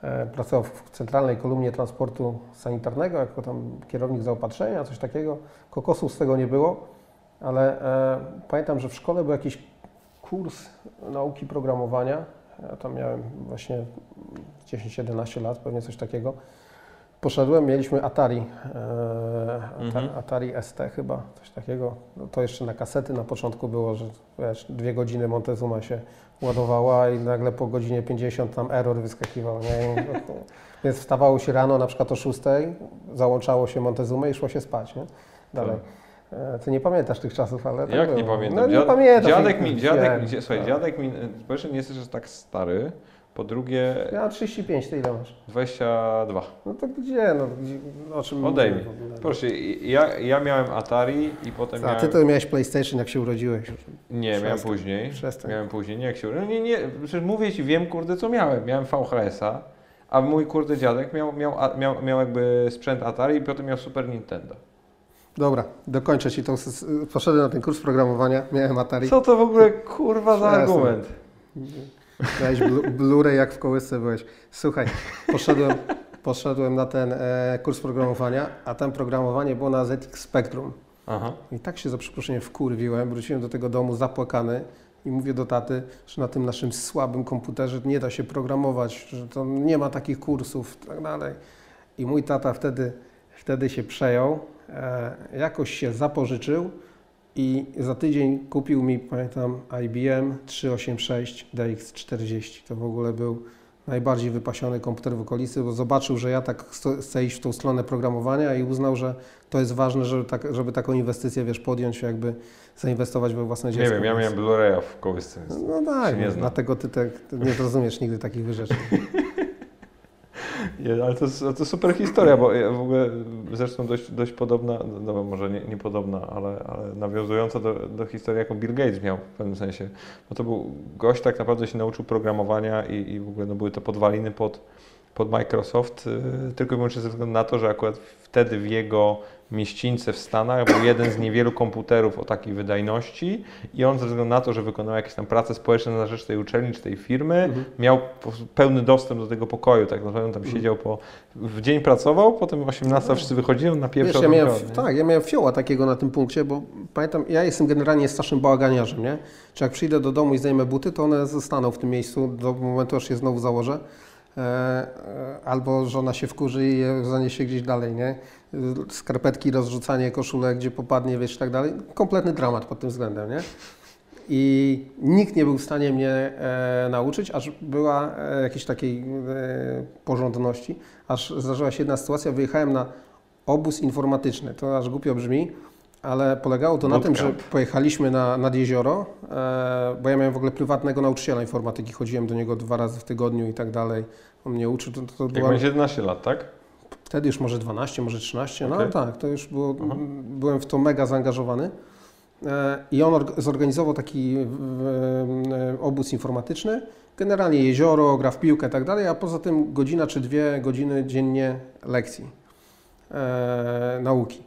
S2: e, pracował w centralnej kolumnie transportu sanitarnego, jako tam kierownik zaopatrzenia, coś takiego. Kokosów z tego nie było, ale e, pamiętam, że w szkole był jakiś kurs nauki programowania. Ja tam miałem właśnie 10-11 lat, pewnie coś takiego. Poszedłem, mieliśmy Atari, e,
S1: Mhm.
S2: Atari ST chyba, coś takiego. No to jeszcze na kasety na początku było, że wiesz, dwie godziny Montezuma się ładowała i nagle po godzinie 50 tam error wyskakiwał. Nie? Więc wstawało się rano na przykład o 6, załączało się Montezumę i szło się spać. Nie? Dalej. E, Ty nie pamiętasz tych czasów, ale tak
S1: Jak
S2: było.
S1: nie pamiętam?
S2: No, nie
S1: Dziad-
S2: pamiętam.
S1: Dziadek mi, dziadek, mi- słuchaj,
S2: tak.
S1: dziadek mi, po pierwsze nie jesteś aż tak stary, po drugie
S2: Ja mam 35, ty ile masz?
S1: 22.
S2: No to gdzie? No, gdzie o czym
S1: Odejmij. Proszę, ja, ja miałem Atari i potem
S2: A
S1: miałem...
S2: ty to miałeś PlayStation, jak się urodziłeś.
S1: Nie, miałem
S2: Przestań.
S1: później.
S2: Przestań.
S1: Miałem później, nie jak się... No nie, nie, przecież mówię Ci, wiem kurde co miałem. Miałem VHS-a, a mój kurde dziadek miał, miał, miał, miał jakby sprzęt Atari i potem miał Super Nintendo.
S2: Dobra, dokończę ci tą. Poszedłem na ten kurs programowania, miałem Atari.
S1: Co to w ogóle kurwa za argument?
S2: Miałeś blu- Blu-ray jak w kołysce byłeś. Słuchaj, poszedłem, poszedłem na ten e, kurs programowania, a tam programowanie było na ZX Spectrum.
S1: Aha.
S2: I tak się za przeproszeniem wkurwiłem, wróciłem do tego domu zapłakany i mówię do taty, że na tym naszym słabym komputerze nie da się programować, że to nie ma takich kursów i tak dalej. I mój tata wtedy, wtedy się przejął, jakoś się zapożyczył i za tydzień kupił mi, pamiętam, IBM 386 DX40. To w ogóle był najbardziej wypasiony komputer w okolicy, bo zobaczył, że ja tak chcę iść w tą stronę programowania i uznał, że to jest ważne, żeby, tak, żeby taką inwestycję, wiesz, podjąć, jakby zainwestować we własne dziecko.
S1: Nie wiem, ja miałem Blu-raya w kołysce.
S2: No tak, dlatego ty, te, ty nie zrozumiesz nigdy takich rzeczy.
S1: Nie, ale to, jest- to super historia, bo ja w ogóle zresztą dość, dość podobna, no może nie, nie podobna, ale, ale nawiązująca do, do historii, jaką Bill Gates miał w pewnym sensie. Bo to był gość tak naprawdę się nauczył programowania i, i w ogóle no, były to podwaliny pod, pod Microsoft, y, tylko i wyłącznie ze względu na to, że akurat wtedy w jego mieścińce w Stanach był jeden z niewielu komputerów o takiej wydajności i on ze względu na to, że wykonał jakieś tam prace społeczne na rzecz tej uczelni czy tej firmy,
S2: Mhm.
S1: miał pełny dostęp do tego pokoju, tak naprawdę on tam siedział po, w dzień pracował, potem o 18 wszyscy wychodzili, on na pierwszy
S2: ja miałem, tak, ja miałem fioła takiego na tym punkcie, bo pamiętam, ja jestem generalnie strasznym bałaganiarzem, nie? Czy jak przyjdę do domu i zdejmę buty, to one zostaną w tym miejscu do momentu, aż je znowu założę. E, e, albo żona się wkurzy i je zaniesie gdzieś dalej, nie? Skarpetki, rozrzucanie koszulek, gdzie popadnie, wiesz, tak dalej. Kompletny dramat pod tym względem, nie? I nikt nie był w stanie mnie e, nauczyć, aż była e, jakiejś takiej e, porządności, aż zdarzyła się jedna sytuacja, wyjechałem na obóz informatyczny. To aż głupio brzmi, ale polegało to na tym, że pojechaliśmy na, nad jezioro, e, bo ja miałem w ogóle prywatnego nauczyciela informatyki, chodziłem do niego dwa razy w tygodniu i tak dalej. On mnie uczył, to, to
S1: Jak
S2: była,
S1: będzie 11 lat, tak?
S2: wtedy już może 12, może 13, no
S1: Okej.
S2: ale tak, to już było,
S1: Aha.
S2: byłem w to mega zaangażowany. E, I on org- zorganizował taki e, e, obóz informatyczny, generalnie jezioro, gra w piłkę i tak dalej, a poza tym godzina czy dwie godziny dziennie lekcji, e, nauki.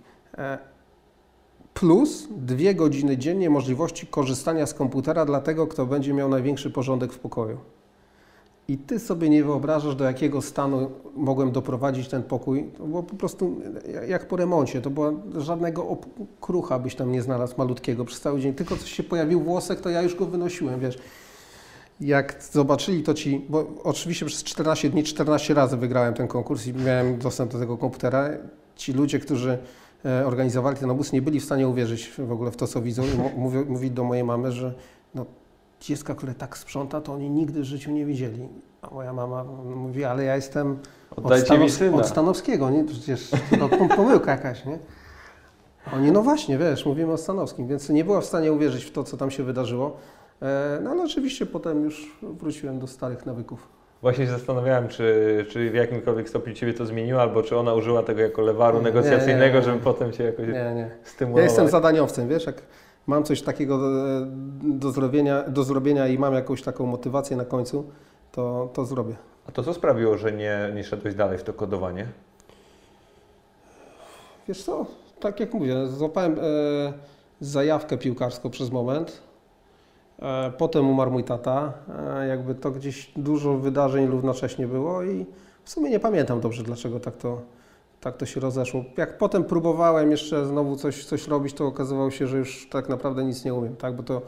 S2: Plus dwie godziny dziennie możliwości korzystania z komputera dla tego, kto będzie miał największy porządek w pokoju. I ty sobie nie wyobrażasz, do jakiego stanu mogłem doprowadzić ten pokój. To było po prostu jak po remoncie. To była żadnego krucha byś tam nie znalazł malutkiego przez cały dzień. Tylko coś się pojawił włosek, to ja już go wynosiłem, wiesz. Jak zobaczyli to ci, bo oczywiście przez 14 dni 14 razy wygrałem ten konkurs i miałem dostęp do tego komputera. Ci ludzie, którzy organizowali ten obóz, nie byli w stanie uwierzyć w ogóle w to, co widzą. I mówili do mojej mamy, że no, dziecka, które tak sprząta, to oni nigdy w życiu nie widzieli. A moja mama mówi, ale ja jestem od,
S1: Oddajcie
S2: Stanows- od Stanowskiego, nie? Przecież to pom- pomyłka jakaś, nie? A Oni, no właśnie, wiesz, mówimy o Stanowskim, więc nie była w stanie uwierzyć w to, co tam się wydarzyło. E, No ale oczywiście potem już wróciłem do starych nawyków.
S1: Właśnie się zastanawiałem, czy, czy w jakimkolwiek stopniu Ciebie to zmieniło, albo czy ona użyła tego jako lewaru
S2: Nie,
S1: negocjacyjnego,
S2: nie, nie.
S1: żeby potem Cię jakoś
S2: Nie, nie.
S1: stymulować.
S2: Ja jestem zadaniowcem, wiesz, jak mam coś takiego do, do, zrobienia, do zrobienia i mam jakąś taką motywację na końcu, to, to zrobię.
S1: A to co sprawiło, że nie, nie szedłeś dalej w to kodowanie?
S2: Wiesz co, tak jak mówię, złapałem e, zajawkę piłkarską przez moment. E, potem umarł mój tata. E, jakby to gdzieś dużo wydarzeń równocześnie było i w sumie nie pamiętam dobrze, dlaczego tak to, tak to się rozeszło. Jak potem próbowałem jeszcze znowu coś, coś robić, to okazywało się, że już tak naprawdę nic nie umiem, tak? Bo to,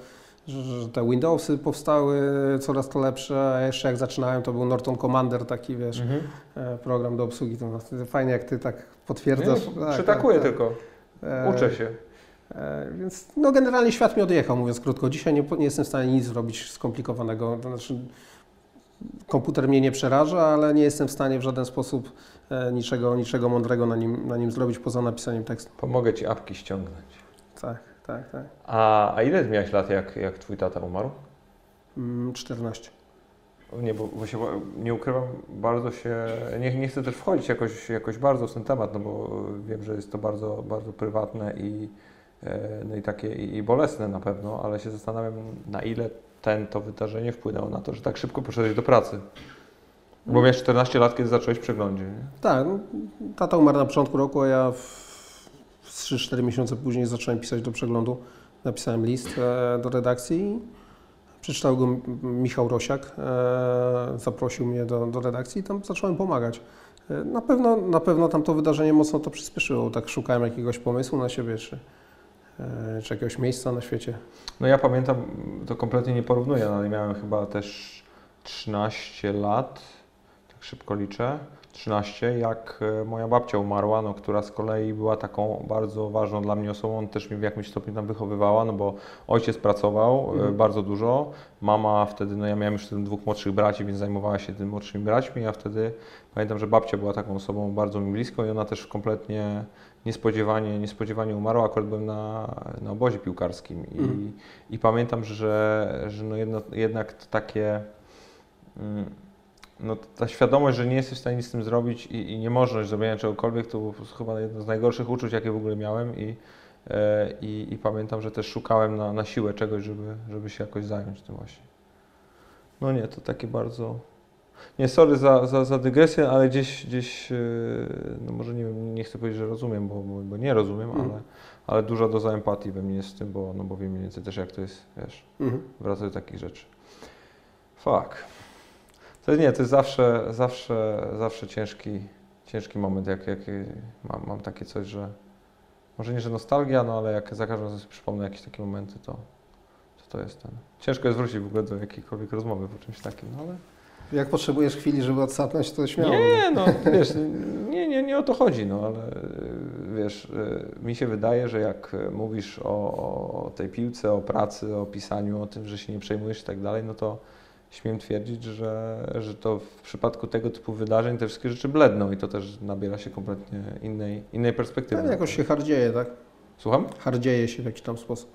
S2: że, te Windowsy powstały coraz to lepsze, a jeszcze jak zaczynałem, to był Norton Commander taki, wiesz, e, program do obsługi. To fajnie, jak ty tak potwierdzasz.
S1: Nie,
S2: Tak,
S1: przytakuję
S2: tak, tak.
S1: tylko, uczę się.
S2: E, Więc no generalnie świat mi odjechał, mówiąc krótko. Dzisiaj nie, nie jestem w stanie nic zrobić skomplikowanego. To znaczy, komputer mnie nie przeraża, ale nie jestem w stanie w żaden sposób e, niczego, niczego mądrego na nim, na nim zrobić poza napisaniem tekstu.
S1: Pomogę Ci apki ściągnąć.
S2: Tak, tak, tak.
S1: A, a ile miałeś lat, jak, jak Twój tata umarł?
S2: Mm, 14.
S1: Nie, bo, bo się, nie ukrywam, bardzo się, nie, nie chcę też wchodzić jakoś, jakoś bardzo w ten temat, no bo wiem, że jest to bardzo, bardzo prywatne i, no i takie i, bolesne na pewno, ale się zastanawiam, na ile ten, to wydarzenie wpłynęło na to, że tak szybko poszedłeś do pracy. Bo miałeś 14 lat, kiedy zacząłeś przeglądzie, nie?
S2: Tak, no, tata umarł na początku roku, a ja w, w 3-4 miesiące później zacząłem pisać do przeglądu. Napisałem list e, do redakcji przeczytał go Michał Rosiak. E, zaprosił mnie do, do redakcji i tam zacząłem pomagać. E, na, pewno, na pewno tam to wydarzenie mocno to przyspieszyło. Tak szukałem jakiegoś pomysłu na siebie, czy, e, czy jakiegoś miejsca na świecie.
S1: No ja pamiętam, to kompletnie nie porównuję, no ale miałem chyba też 13 lat, tak szybko liczę, 13, jak e, moja babcia umarła, no, która z kolei była taką bardzo ważną dla mnie osobą, też mnie w jakimś stopniu tam wychowywała, no bo ojciec pracował e,
S2: Mhm.
S1: bardzo dużo, mama wtedy, no ja miałem już wtedy dwóch młodszych braci, więc zajmowała się tymi młodszymi braćmi, a wtedy pamiętam, że babcia była taką osobą bardzo mi bliską i ona też kompletnie niespodziewanie, niespodziewanie umarła, akurat byłem na, na obozie piłkarskim i,
S2: Mhm.
S1: i pamiętam, że, że no jedno, jednak to takie, mm, no ta świadomość, że nie jesteś w stanie nic z tym zrobić i, i niemożność zrobienia czegokolwiek, to było chyba jedno z najgorszych uczuć, jakie w ogóle miałem i, e, i, i pamiętam, że też szukałem na, na siłę czegoś, żeby, żeby się jakoś zająć tym właśnie. No nie, to takie bardzo... Nie, sorry za, za, za dygresję, ale gdzieś, gdzieś e, no może nie nie chcę powiedzieć, że rozumiem, bo, bo, nie rozumiem,
S2: Mhm.
S1: ale, ale duża doza empatii we mnie jest w tym, bo, no bo wiem mniej więcej też jak to jest, wiesz,
S2: Mhm.
S1: wraca do takich rzeczy. Fuck. To jest, nie, to jest zawsze, zawsze, zawsze ciężki, ciężki moment, jak, jak mam, mam takie coś, że może nie, że nostalgia, no ale jak za każdym razem sobie przypomnę jakieś takie momenty, to, to to jest ten. Ciężko jest wrócić w ogóle do jakiejkolwiek rozmowy po czymś takim, no ale...
S2: Jak potrzebujesz chwili, żeby odsapnąć, to śmiało.
S1: Nie, no wiesz, nie, nie, nie o to chodzi, no ale wiesz, y, mi się wydaje, że jak y, mówisz o, o tej piłce, o pracy, o pisaniu, o tym, że się nie przejmujesz i tak dalej, no to śmiem twierdzić, że, że to w przypadku tego typu wydarzeń te wszystkie rzeczy bledną i to też nabiera się kompletnie innej, innej perspektywy.
S2: No, jakoś się hardzieje, tak?
S1: Słucham?
S2: Hardzieje się w jakiś tam sposób.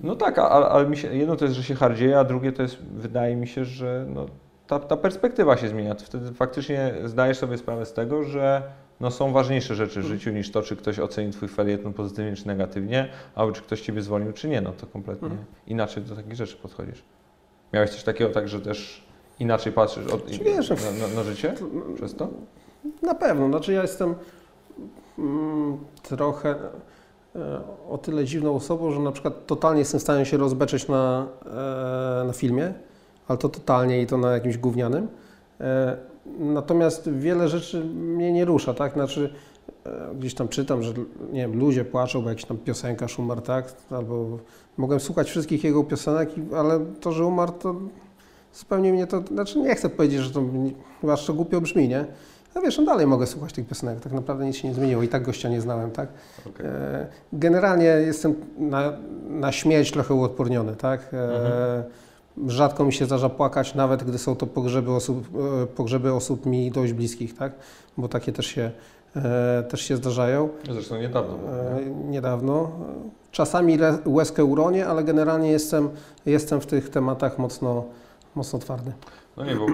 S1: No tak, ale, ale się, jedno to jest, że się hardzieje, a drugie to jest, wydaje mi się, że no, ta, ta perspektywa się zmienia. Ty Wtedy faktycznie zdajesz sobie sprawę z tego, że no, są ważniejsze rzeczy w życiu niż to, czy ktoś oceni Twój felieton pozytywnie czy negatywnie, albo czy ktoś Ciebie zwolnił, czy nie. No to kompletnie
S2: Mhm.
S1: inaczej do takich rzeczy podchodzisz. Miałeś coś takiego tak, że też inaczej patrzysz od,
S2: Czy wiesz,
S1: na, na, na życie przez to?
S2: Na pewno, znaczy ja jestem mm, trochę e, o tyle dziwną osobą, że na przykład totalnie jestem w stanie się rozbeczyć na, e, na filmie, ale to totalnie i to na jakimś gównianym. E, natomiast wiele rzeczy mnie nie rusza, tak? Znaczy e, gdzieś tam czytam, że nie wiem, ludzie płaczą, bo jakaś tam piosenkarz umarł, tak? Albo mogłem słuchać wszystkich jego piosenek, ale to, że umarł, to zupełnie mnie to, znaczy nie chcę powiedzieć, że to, chyba to głupio brzmi, nie? No wiesz, no dalej mogę słuchać tych piosenek, tak naprawdę nic się nie zmieniło i tak gościa nie znałem, tak?
S1: Okej.
S2: E, Generalnie jestem na, na śmierć trochę uodporniony, tak? E, Rzadko mi się zdarza płakać, nawet gdy są to pogrzeby osób, e, pogrzeby osób mi dość bliskich, tak? Bo takie też się, e, też się zdarzają.
S1: Zresztą niedawno. było,
S2: E,
S1: nie?
S2: Niedawno. Czasami łezkę uronię, ale generalnie jestem, jestem w tych tematach mocno, mocno twardy.
S1: No nie, bo,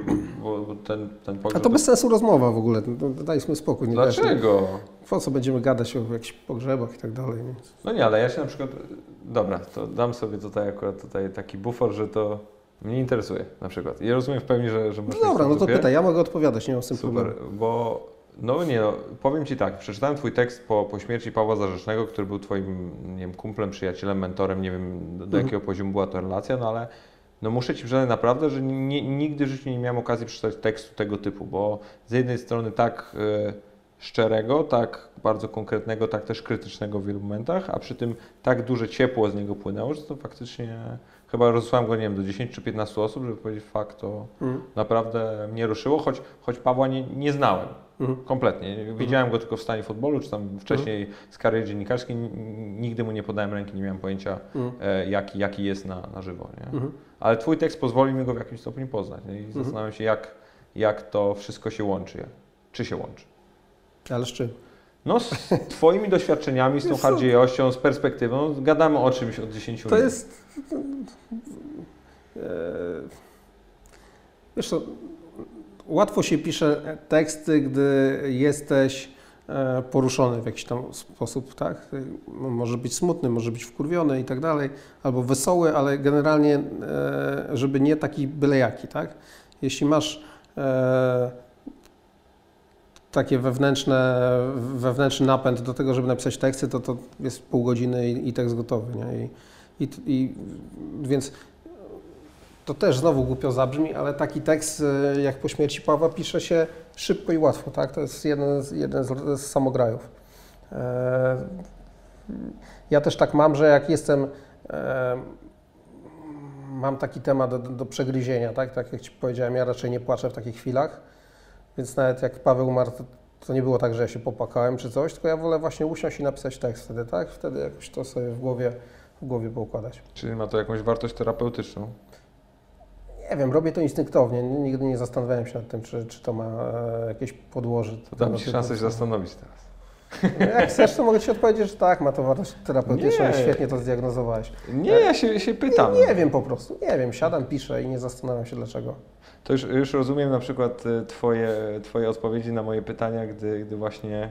S1: bo, bo ten, ten
S2: A
S1: pogrzeb...
S2: to bez sensu rozmowa w ogóle. No, Daj sobie spokój. Nie
S1: Dlaczego?
S2: Po co będziemy gadać o jakichś pogrzebach i tak dalej. Więc.
S1: No nie, ale ja się na przykład. Dobra, to dam sobie tutaj akurat tutaj taki bufor, że to mnie interesuje na przykład. I ja rozumiem w pełni, że, że masz
S2: No dobra, no to pytaj, ja mogę odpowiadać, nie mam z tym
S1: Super,
S2: problemu.
S1: bo no nie, no, powiem Ci tak, przeczytałem Twój tekst po, po śmierci Pawła Zarzecznego, który był Twoim, nie wiem, kumplem, przyjacielem, mentorem, nie wiem do, do
S2: Mhm.
S1: jakiego poziomu była to relacja, no ale no muszę Ci przyznać naprawdę, że nie, nigdy w życiu nie miałem okazji przeczytać tekstu tego typu, bo z jednej strony tak e, szczerego, tak bardzo konkretnego, tak też krytycznego w wielu momentach, a przy tym tak duże ciepło z niego płynęło, że to faktycznie chyba rozesłałem go, nie wiem, do 10 czy 15 osób, żeby powiedzieć fakt, to
S2: Mhm.
S1: naprawdę mnie ruszyło, choć, choć Pawła nie, nie znałem.
S2: Mhm.
S1: Kompletnie. Widziałem go tylko w stanie futbolu, czy tam wcześniej z kariery dziennikarskiej. Nigdy mu nie podałem ręki, nie miałem pojęcia,
S2: Mhm.
S1: e, jaki, jaki jest na, na żywo. Nie?
S2: Mhm.
S1: Ale Twój tekst pozwoli mi go w jakimś stopniu poznać. I zastanawiam się, jak, jak to wszystko się łączy. Czy się łączy.
S2: Ale z czym?
S1: No, z Twoimi doświadczeniami, z tą hardziejością, z perspektywą, gadamy o czymś od 10
S2: To
S1: minut.
S2: jest. E, wiesz co, łatwo się pisze teksty, gdy jesteś poruszony w jakiś tam sposób, tak? No, Może być smutny, może być wkurwiony i tak dalej, albo wesoły, ale generalnie, e, żeby nie taki byle jaki, tak? Jeśli masz e, takie wewnętrzne, wewnętrzny napęd do tego, żeby napisać teksty, to to jest pół godziny i, i tekst gotowy, nie? I, i, i, więc to też znowu głupio zabrzmi, ale taki tekst e, jak po śmierci Pawła pisze się szybko i łatwo, tak? To jest jeden z, jeden z, z samograjów. E, ja też tak mam, że jak jestem, e, mam taki temat do, do przegryzienia, tak? Tak jak Ci powiedziałem, ja raczej nie płaczę w takich chwilach, więc nawet jak Paweł umarł, to, to nie było tak, że ja się popłakałem czy coś, tylko ja wolę właśnie usiąść i napisać tekst wtedy, tak? Wtedy jakoś to sobie w głowie, w głowie poukładać.
S1: Czyli ma to jakąś wartość terapeutyczną.
S2: Nie wiem, robię to instynktownie. Nigdy nie zastanawiałem się nad tym, czy, czy to ma e, jakieś podłoże.
S1: To dam Ci szansę się zastanowić teraz.
S2: Jak chcesz, to mogę Ci odpowiedzieć, że tak, ma to wartość terapeutyczną
S1: Nie.
S2: świetnie to zdiagnozowałeś.
S1: Nie, ja się, się pytam.
S2: Nie, nie wiem po prostu, nie wiem, siadam, piszę i nie zastanawiam się dlaczego.
S1: To już, już rozumiem na przykład e, twoje, twoje odpowiedzi na moje pytania, gdy, gdy właśnie e,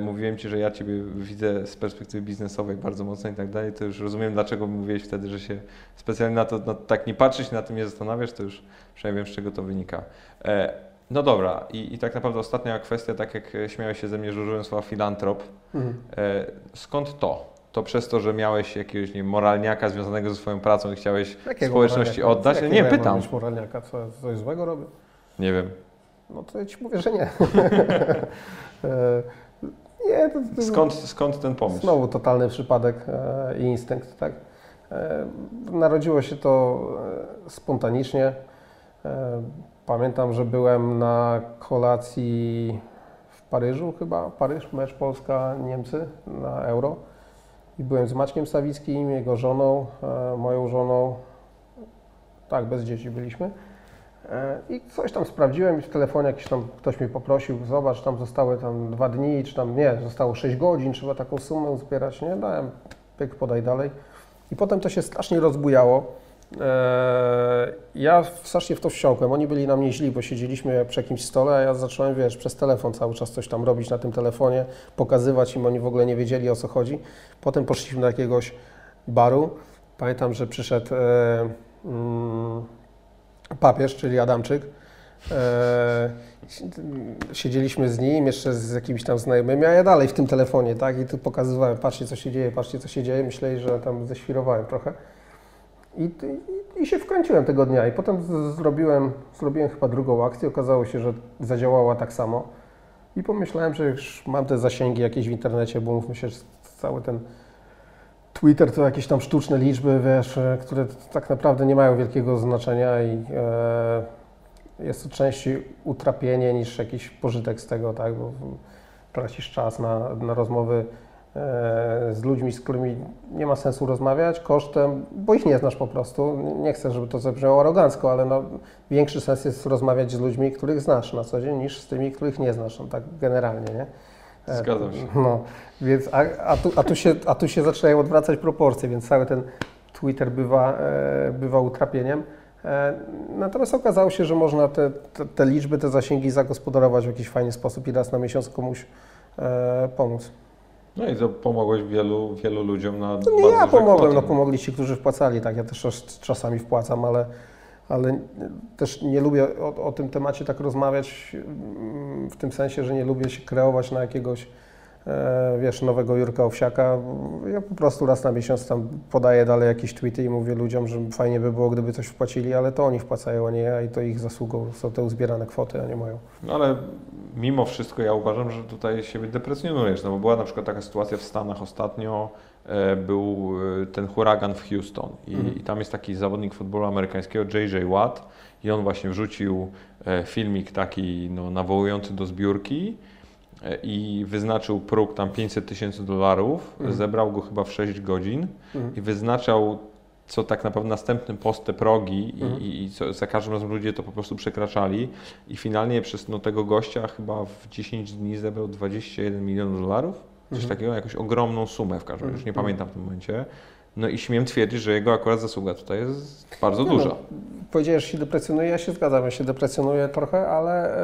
S1: mówiłem Ci, że ja Ciebie widzę z perspektywy biznesowej bardzo mocno i tak dalej, to już rozumiem, dlaczego mówiłeś wtedy, że się specjalnie na to na, tak nie patrzysz, na tym nie zastanawiasz, to już przynajmniej wiem, z czego to wynika. E, no dobra, i, i tak naprawdę ostatnia kwestia, tak jak e, śmiałeś się ze mnie, że użyłem słowa filantrop.
S2: Mhm.
S1: E, skąd to? To przez to, że miałeś jakiegoś nie moralniaka związanego ze swoją pracą i chciałeś
S2: Jakiego
S1: społeczności
S2: moralniaka?
S1: oddać?
S2: Jakiego
S1: Nie,
S2: ja
S1: pytam.
S2: być moralniaka, co coś złego robię?
S1: Nie wiem.
S2: No to ja Ci mówię, że nie. E, nie, to, to
S1: Skąd, skąd ten pomysł?
S2: Znowu totalny przypadek e, i instynkt, tak? E, narodziło się to e, spontanicznie. E, pamiętam, że byłem na kolacji w Paryżu chyba, Paryż, mecz Polska-Niemcy na Euro. I byłem z Maćkiem Sawickim, jego żoną, e, moją żoną. Tak, bez dzieci byliśmy. E, I coś tam sprawdziłem i w telefonie jakiś tam ktoś mi poprosił, zobacz, tam zostały tam dwa dni, czy tam nie, zostało 6 godzin, trzeba taką sumę uzbierać, nie, dałem, pyk, podaj dalej. I potem to się strasznie rozbujało. E, Ja strasznie w to wsiąkłem. Oni byli na mnie źli, bo siedzieliśmy przy jakimś stole, a ja zacząłem, wiesz, przez telefon cały czas coś tam robić na tym telefonie, pokazywać im, oni w ogóle nie wiedzieli o co chodzi. Potem poszliśmy do jakiegoś baru. Pamiętam, że przyszedł e, mm, papież, czyli Adamczyk. E, siedzieliśmy z nim, jeszcze z jakimiś tam znajomymi, a ja dalej w tym telefonie, tak? I tu pokazywałem, patrzcie co się dzieje, patrzcie co się dzieje. Myśleli, że tam ześwirowałem trochę. I, i, I się wkręciłem tego dnia. I potem z, zrobiłem, zrobiłem chyba drugą akcję. Okazało się, że zadziałała tak samo. I pomyślałem, że już mam te zasięgi jakieś w internecie, bo mówmy się, że cały ten Twitter to jakieś tam sztuczne liczby, wiesz, e, które tak naprawdę nie mają wielkiego znaczenia i e, jest to częściej utrapienie niż jakiś pożytek z tego, tak, bo tracisz czas na, na rozmowy e, z ludźmi, z którymi nie ma sensu rozmawiać, kosztem, bo ich nie znasz po prostu. Nie chcę, żeby to zabrzmiało arogancko, ale no, większy sens jest rozmawiać z ludźmi, których znasz na co dzień, niż z tymi, których nie znasz, no, tak generalnie, nie?
S1: Zgadzam się.
S2: No, więc, a, a, tu, a, tu się, a tu się zaczynają odwracać proporcje, więc cały ten Twitter bywa, e, bywa utrapieniem. E, natomiast okazało się, że można te, te, te liczby, te zasięgi zagospodarować w jakiś fajny sposób i raz na miesiąc komuś e, pomóc.
S1: No i to pomogłeś wielu, wielu ludziom na
S2: To nie ja pomogłem, no pomogli ci, którzy wpłacali, tak, ja też czas- czasami wpłacam, ale, ale też nie lubię o, o tym temacie tak rozmawiać mm, w tym sensie, że nie lubię się kreować na jakiegoś, e, wiesz, nowego Jurka Owsiaka. Ja po prostu raz na miesiąc tam podaję dalej jakieś tweety i mówię ludziom, że fajnie by było, gdyby coś wpłacili, ale to oni wpłacają, a nie ja i to ich zasługą są te uzbierane kwoty, a nie moją.
S1: No ale mimo wszystko ja uważam, że tutaj siebie deprecjonujesz, no bo była na przykład taka sytuacja w Stanach ostatnio, był e, ten huragan w Houston i,
S2: Mhm.
S1: i tam jest taki zawodnik futbolu amerykańskiego, JJ Watt i on właśnie wrzucił e, filmik taki no, nawołujący do zbiórki e, i wyznaczył próg tam 500 tysięcy dolarów,
S2: Mhm.
S1: zebrał go chyba w 6 godzin
S2: Mhm.
S1: i wyznaczał co tak naprawdę następny post te progi i,
S2: Mhm.
S1: i, i co, za każdym razem ludzie to po prostu przekraczali i finalnie przez no, tego gościa chyba w 10 dni zebrał 21 milionów dolarów, coś
S2: Mhm.
S1: takiego, jakąś ogromną sumę w każdym razie, już nie
S2: Mhm.
S1: pamiętam w tym momencie. No i śmiem twierdzić, że jego akurat zasługa tutaj jest bardzo
S2: Nie
S1: duża.
S2: No, powiedziałeś, że się deprecjonuje, ja się zgadzam, ja się deprecjonuję trochę, ale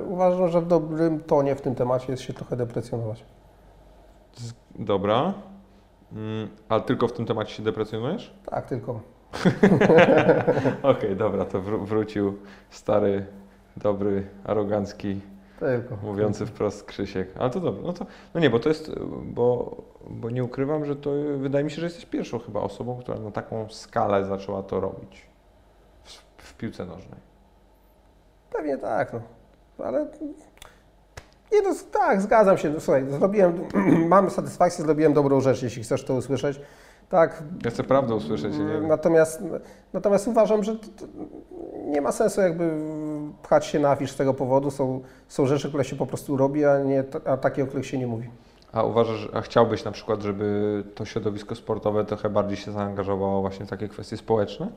S2: e, uważam, że w dobrym tonie w tym temacie jest się trochę deprecjonować.
S1: Dobra. Mm, ale tylko w tym temacie się deprecjonujesz?
S2: Tak, tylko.
S1: Okej, dobra, to wró- wrócił stary, dobry, arogancki
S2: Tylko.
S1: Mówiący wprost Krzysiek. Ale to dobrze. No, to, no nie, bo to jest, bo, bo nie ukrywam, że to wydaje mi się, że jesteś pierwszą chyba osobą, która na taką skalę zaczęła to robić w, w piłce nożnej.
S2: Pewnie tak, no. Ale nie, no, tak, zgadzam się. No, słuchaj, zrobiłem, mam satysfakcję, zrobiłem dobrą rzecz, jeśli chcesz to usłyszeć. Tak,
S1: Ja chcę prawdę usłyszeć. Nie
S2: natomiast, natomiast uważam, że nie ma sensu jakby pchać się na afisz z tego powodu. Są, są rzeczy, które się po prostu robi, a, nie, a takie, o których się nie mówi.
S1: A uważasz, a chciałbyś na przykład, żeby to środowisko sportowe trochę bardziej się zaangażowało właśnie w takie kwestie społeczne?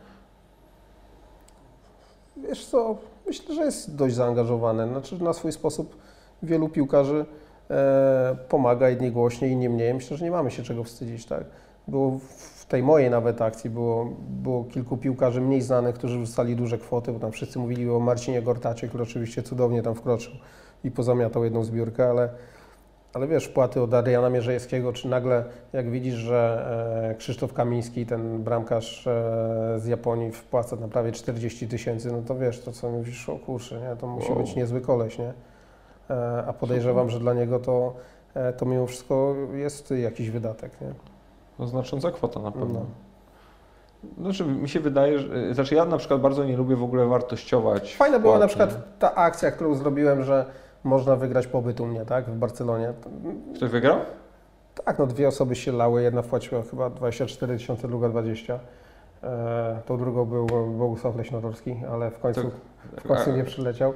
S2: Wiesz co, myślę, że jest dość zaangażowane. Znaczy na swój sposób wielu piłkarzy e, pomaga, jedni głośniej, inni mniej. Myślę, że nie mamy się czego wstydzić, tak. Było w tej mojej nawet akcji było, było kilku piłkarzy mniej znanych, którzy rzucali duże kwoty, bo tam wszyscy mówili o Marcinie Gortacie, który oczywiście cudownie tam wkroczył i pozamiatał jedną zbiórkę, ale, ale wiesz, wpłaty od Adriana Mierzejewskiego, czy nagle jak widzisz, że e, Krzysztof Kamiński, ten bramkarz e, z Japonii wpłaca na prawie 40 tysięcy, no to wiesz, to co mówisz, o kurczę, nie? to musi
S1: Wow.
S2: być niezły koleś, nie? E, a podejrzewam, że dla niego to, e, to mimo wszystko jest jakiś wydatek, nie?
S1: To znacząca kwota na pewno.
S2: No.
S1: Znaczy, mi się wydaje, że. Znaczy, ja na przykład bardzo nie lubię w ogóle wartościować.
S2: Fajna była na przykład ta akcja, którą zrobiłem, że można wygrać pobyt u mnie, tak, w Barcelonie.
S1: nie? Ktoś wygrał?
S2: Tak, no dwie osoby się lały, jedna wpłaciła chyba 24 tysiące, druga 20. E, tą drugą był Bogusław Leśnotorski, ale w końcu,
S1: Tak.
S2: w końcu nie przyleciał.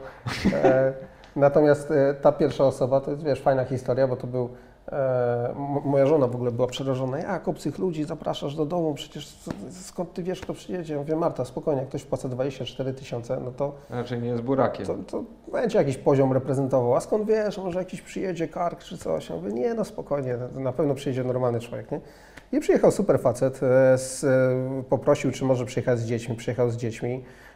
S2: E, natomiast e, ta pierwsza osoba, to jest wiesz, fajna historia, bo to był moja żona w ogóle była przerażona. Jak obcych ludzi zapraszasz do domu? Przecież skąd ty wiesz, kto przyjedzie? Ja mówię, Marta, spokojnie, jak ktoś wpłaca 24 tysiące, no to,
S1: Raczej nie jest burakiem.
S2: to, to będzie jakiś poziom reprezentował. A skąd wiesz, może jakiś przyjedzie kark czy coś? Ja mówię, nie, no spokojnie, na pewno przyjedzie normalny człowiek, nie? I przyjechał super facet, e, z, e, poprosił, czy może przyjechać z dziećmi, przyjechał z dziećmi, e,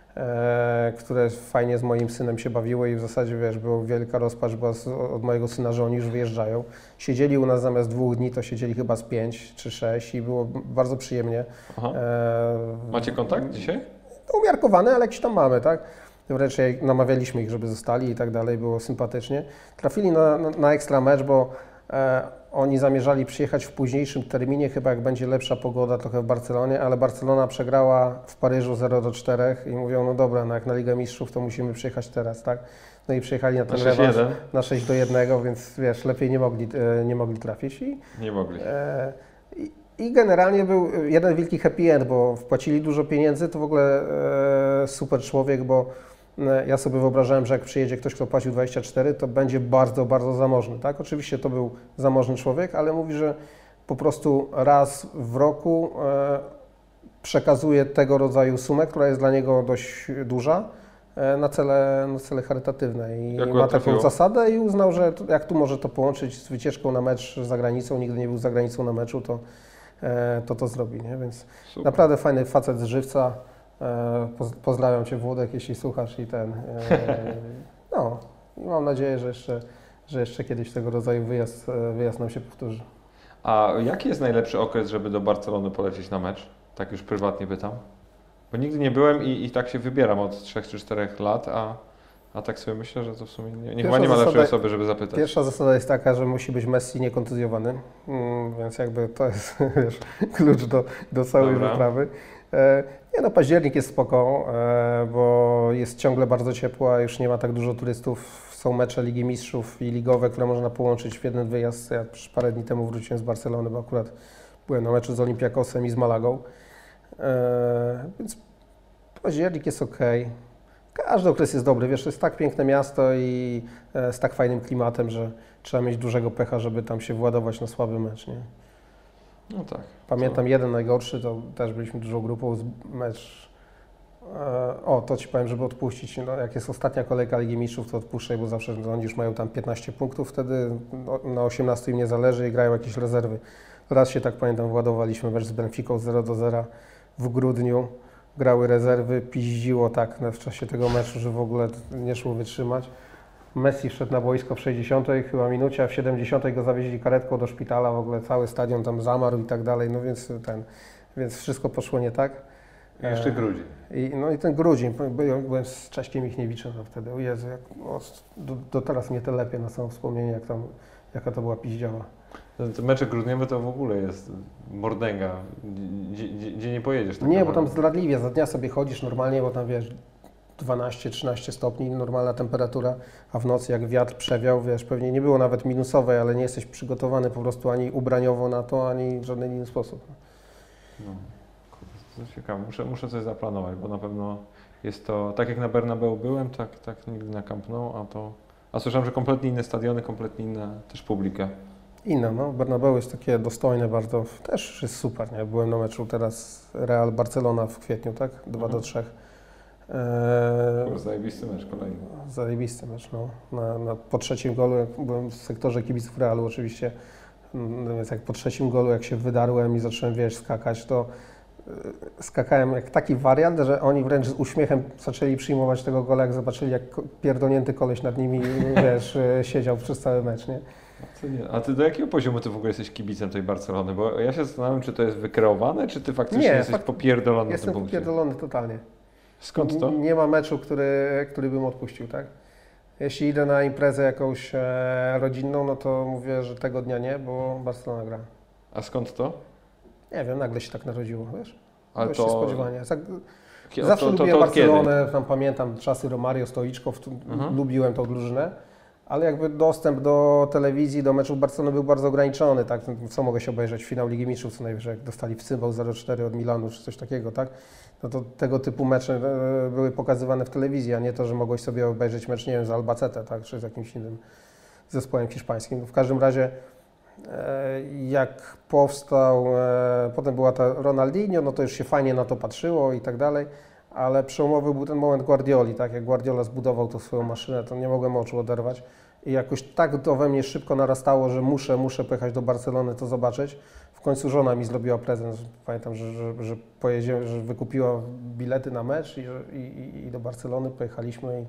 S2: które fajnie z moim synem się bawiły i w zasadzie, wiesz, była wielka rozpacz była od mojego syna, że oni już wyjeżdżają. Siedzieli u nas zamiast dwóch dni, to siedzieli chyba z pięć czy sześć i było bardzo przyjemnie. E,
S1: Macie kontakt dzisiaj?
S2: to umiarkowane, ale jakiś tam mamy, tak? Wręcz namawialiśmy ich, żeby zostali i tak dalej, było sympatycznie. Trafili na, na, na ekstra mecz, bo e, oni zamierzali przyjechać w późniejszym terminie, chyba jak będzie lepsza pogoda trochę w Barcelonie, ale Barcelona przegrała w Paryżu 0 do 4 i mówią, no dobra, no jak na Ligę Mistrzów, to musimy przyjechać teraz, tak? No i przyjechali na
S1: Na
S2: ten rewanż
S1: 6-1?
S2: na 6 do 1, więc wiesz, lepiej nie mogli, e, nie mogli trafić i
S1: Nie mogli.
S2: E, I, I generalnie był jeden wielki happy end, bo wpłacili dużo pieniędzy, to w ogóle e, super człowiek, bo ja sobie wyobrażałem, że jak przyjedzie ktoś, kto płacił 24, to będzie bardzo, bardzo zamożny. Tak? Oczywiście to był zamożny człowiek, ale mówi, że po prostu raz w roku e, przekazuje tego rodzaju sumę, która jest dla niego dość duża, e, na cele, na cele charytatywne. I
S1: Jak
S2: ma taką zasadę i uznał, że jak tu może to połączyć z wycieczką na mecz za granicą, nigdy nie był za granicą na meczu, to e, to, to zrobi. Nie? Więc
S1: Super.
S2: naprawdę fajny facet z żywca. E, poz- Pozdrawiam Cię Włodek, jeśli słuchasz i ten. E, no i mam nadzieję, że jeszcze, że jeszcze kiedyś tego rodzaju wyjazd, e, wyjazd nam się powtórzy.
S1: A jaki jest najlepszy okres, żeby do Barcelony polecieć na mecz? Tak już prywatnie pytam. Bo nigdy nie byłem i, i tak się wybieram od 3 czy 4 lat, a, a tak sobie myślę, że to w sumie nie, nie, nie ma lepszej
S2: zasada-
S1: osoby, żeby zapytać.
S2: Pierwsza zasada jest taka, że musi być Messi niekontuzjowany, mm, więc jakby to jest wiesz, klucz do, do całej
S1: Dobra.
S2: wyprawy. Nie no, październik jest spoko, e, bo jest ciągle bardzo ciepło, a już nie ma tak dużo turystów. Są mecze Ligi Mistrzów i ligowe, które można połączyć w jeden wyjazd. Ja parę dni temu wróciłem z Barcelony, bo akurat byłem na meczu z Olympiakosem i z Malagą. E, więc październik jest ok. Każdy okres jest dobry, wiesz, jest tak piękne miasto i e, z tak fajnym klimatem, że trzeba mieć dużego pecha, żeby tam się władować na słaby mecz, nie?
S1: No tak.
S2: Pamiętam jeden najgorszy, to też byliśmy dużą grupą, mecz... E, o, to Ci powiem, żeby odpuścić, no, jak jest ostatnia kolejka Ligi Mistrzów, to odpuszczaj, bo zawsze oni już mają tam 15 punktów, wtedy no, na 18 im nie zależy i grają jakieś rezerwy. Raz się tak pamiętam, władowaliśmy mecz z Benficą 0 do 0 w grudniu, grały rezerwy, piździło tak no, w czasie tego meczu, że w ogóle nie szło wytrzymać. Messi wszedł na boisko w 60 chyba minucie, a w 70 go zawieźli karetką do szpitala, w ogóle cały stadion tam zamarł i tak dalej, no więc ten, więc wszystko poszło nie tak.
S1: I jeszcze grudzień.
S2: I, no i ten grudzień, byłem, z Cześkiem Michniewiczem no wtedy, o Jezu, jak, o, do, do teraz mnie to lepiej na samo wspomnienie, jak tam, jaka to była piździała.
S1: Te mecze grudniowe to w ogóle jest mordęga, gdzie, gdzie, gdzie nie pojedziesz. tak
S2: Nie, bo
S1: naprawdę.
S2: tam zdradliwie, za dnia sobie chodzisz normalnie, bo tam wiesz, 12-13 stopni, normalna temperatura, a w nocy jak wiatr przewiał, wiesz, pewnie nie było nawet minusowej, ale nie jesteś przygotowany po prostu ani ubraniowo na to, ani w żaden inny sposób.
S1: No. Kurde, to ciekawe. Muszę, muszę coś zaplanować, bo na pewno jest to, tak jak na Bernabeu byłem, tak, tak nigdy na Camp Nou, a to... A słyszałem, że kompletnie inne stadiony, kompletnie inna też publika.
S2: Inne, no, Bernabeu jest takie dostojne bardzo, też jest super, nie? Byłem na meczu teraz Real Barcelona w kwietniu, tak? 2 do
S1: Mhm.
S2: 3. Eee,
S1: Zajebisty mecz kolejny.
S2: Zajebisty mecz, no. Na, na, po trzecim golu, jak byłem w sektorze kibiców Realu oczywiście, mm, więc jak po trzecim golu, jak się wydarłem i zacząłem, wiesz, skakać, to y, skakałem jak taki wariant, że oni wręcz z uśmiechem zaczęli przyjmować tego gola, jak zobaczyli, jak pierdolnięty koleś nad nimi, wiesz, y, siedział przez cały mecz, nie?
S1: A ty, nie. a ty do jakiego poziomu ty w ogóle jesteś kibicem tej Barcelony? Bo ja się zastanawiam, czy to jest wykreowane, czy ty faktycznie
S2: Nie,
S1: jesteś
S2: fak-
S1: popierdolony
S2: Jestem
S1: tym punkcie.
S2: popierdolony totalnie.
S1: Skąd to?
S2: Nie ma meczu, który, który bym odpuścił, tak? Jeśli idę na imprezę jakąś e, rodzinną, no to mówię, że tego dnia nie, bo Barcelona gra.
S1: A skąd to?
S2: Nie wiem, nagle się tak narodziło, wiesz?
S1: Ale to... Kie-
S2: Zawsze
S1: to, to,
S2: lubiłem
S1: to kiedy?
S2: Barcelonę, tam pamiętam czasy Romario, Stoiczkow,
S1: Mhm.
S2: lubiłem tą drużynę, ale jakby dostęp do telewizji, do meczów Barcelony był bardzo ograniczony, tak? Co mogę się obejrzeć? Finał Ligi Mistrzów co najwyżej, jak dostali w cymbał 0-4 od Milanu, czy coś takiego, tak? No to tego typu mecze e, były pokazywane w telewizji, a nie to, że mogłeś sobie obejrzeć mecz, nie wiem, z Albacete, tak? Czy z jakimś innym zespołem hiszpańskim. W każdym razie E, Jak powstał, e, potem była ta Ronaldinho, no to już się fajnie na to patrzyło i tak dalej, ale przełomowy był ten moment Guardioli, tak? Jak Guardiola zbudował tą swoją maszynę, to nie mogłem oczu oderwać i jakoś tak to we mnie szybko narastało, że muszę, muszę pojechać do Barcelony to zobaczyć. W końcu żona mi zrobiła prezent, pamiętam, że, że, że, pojedzie, że wykupiła bilety na mecz i, i, i- do Barcelony pojechaliśmy i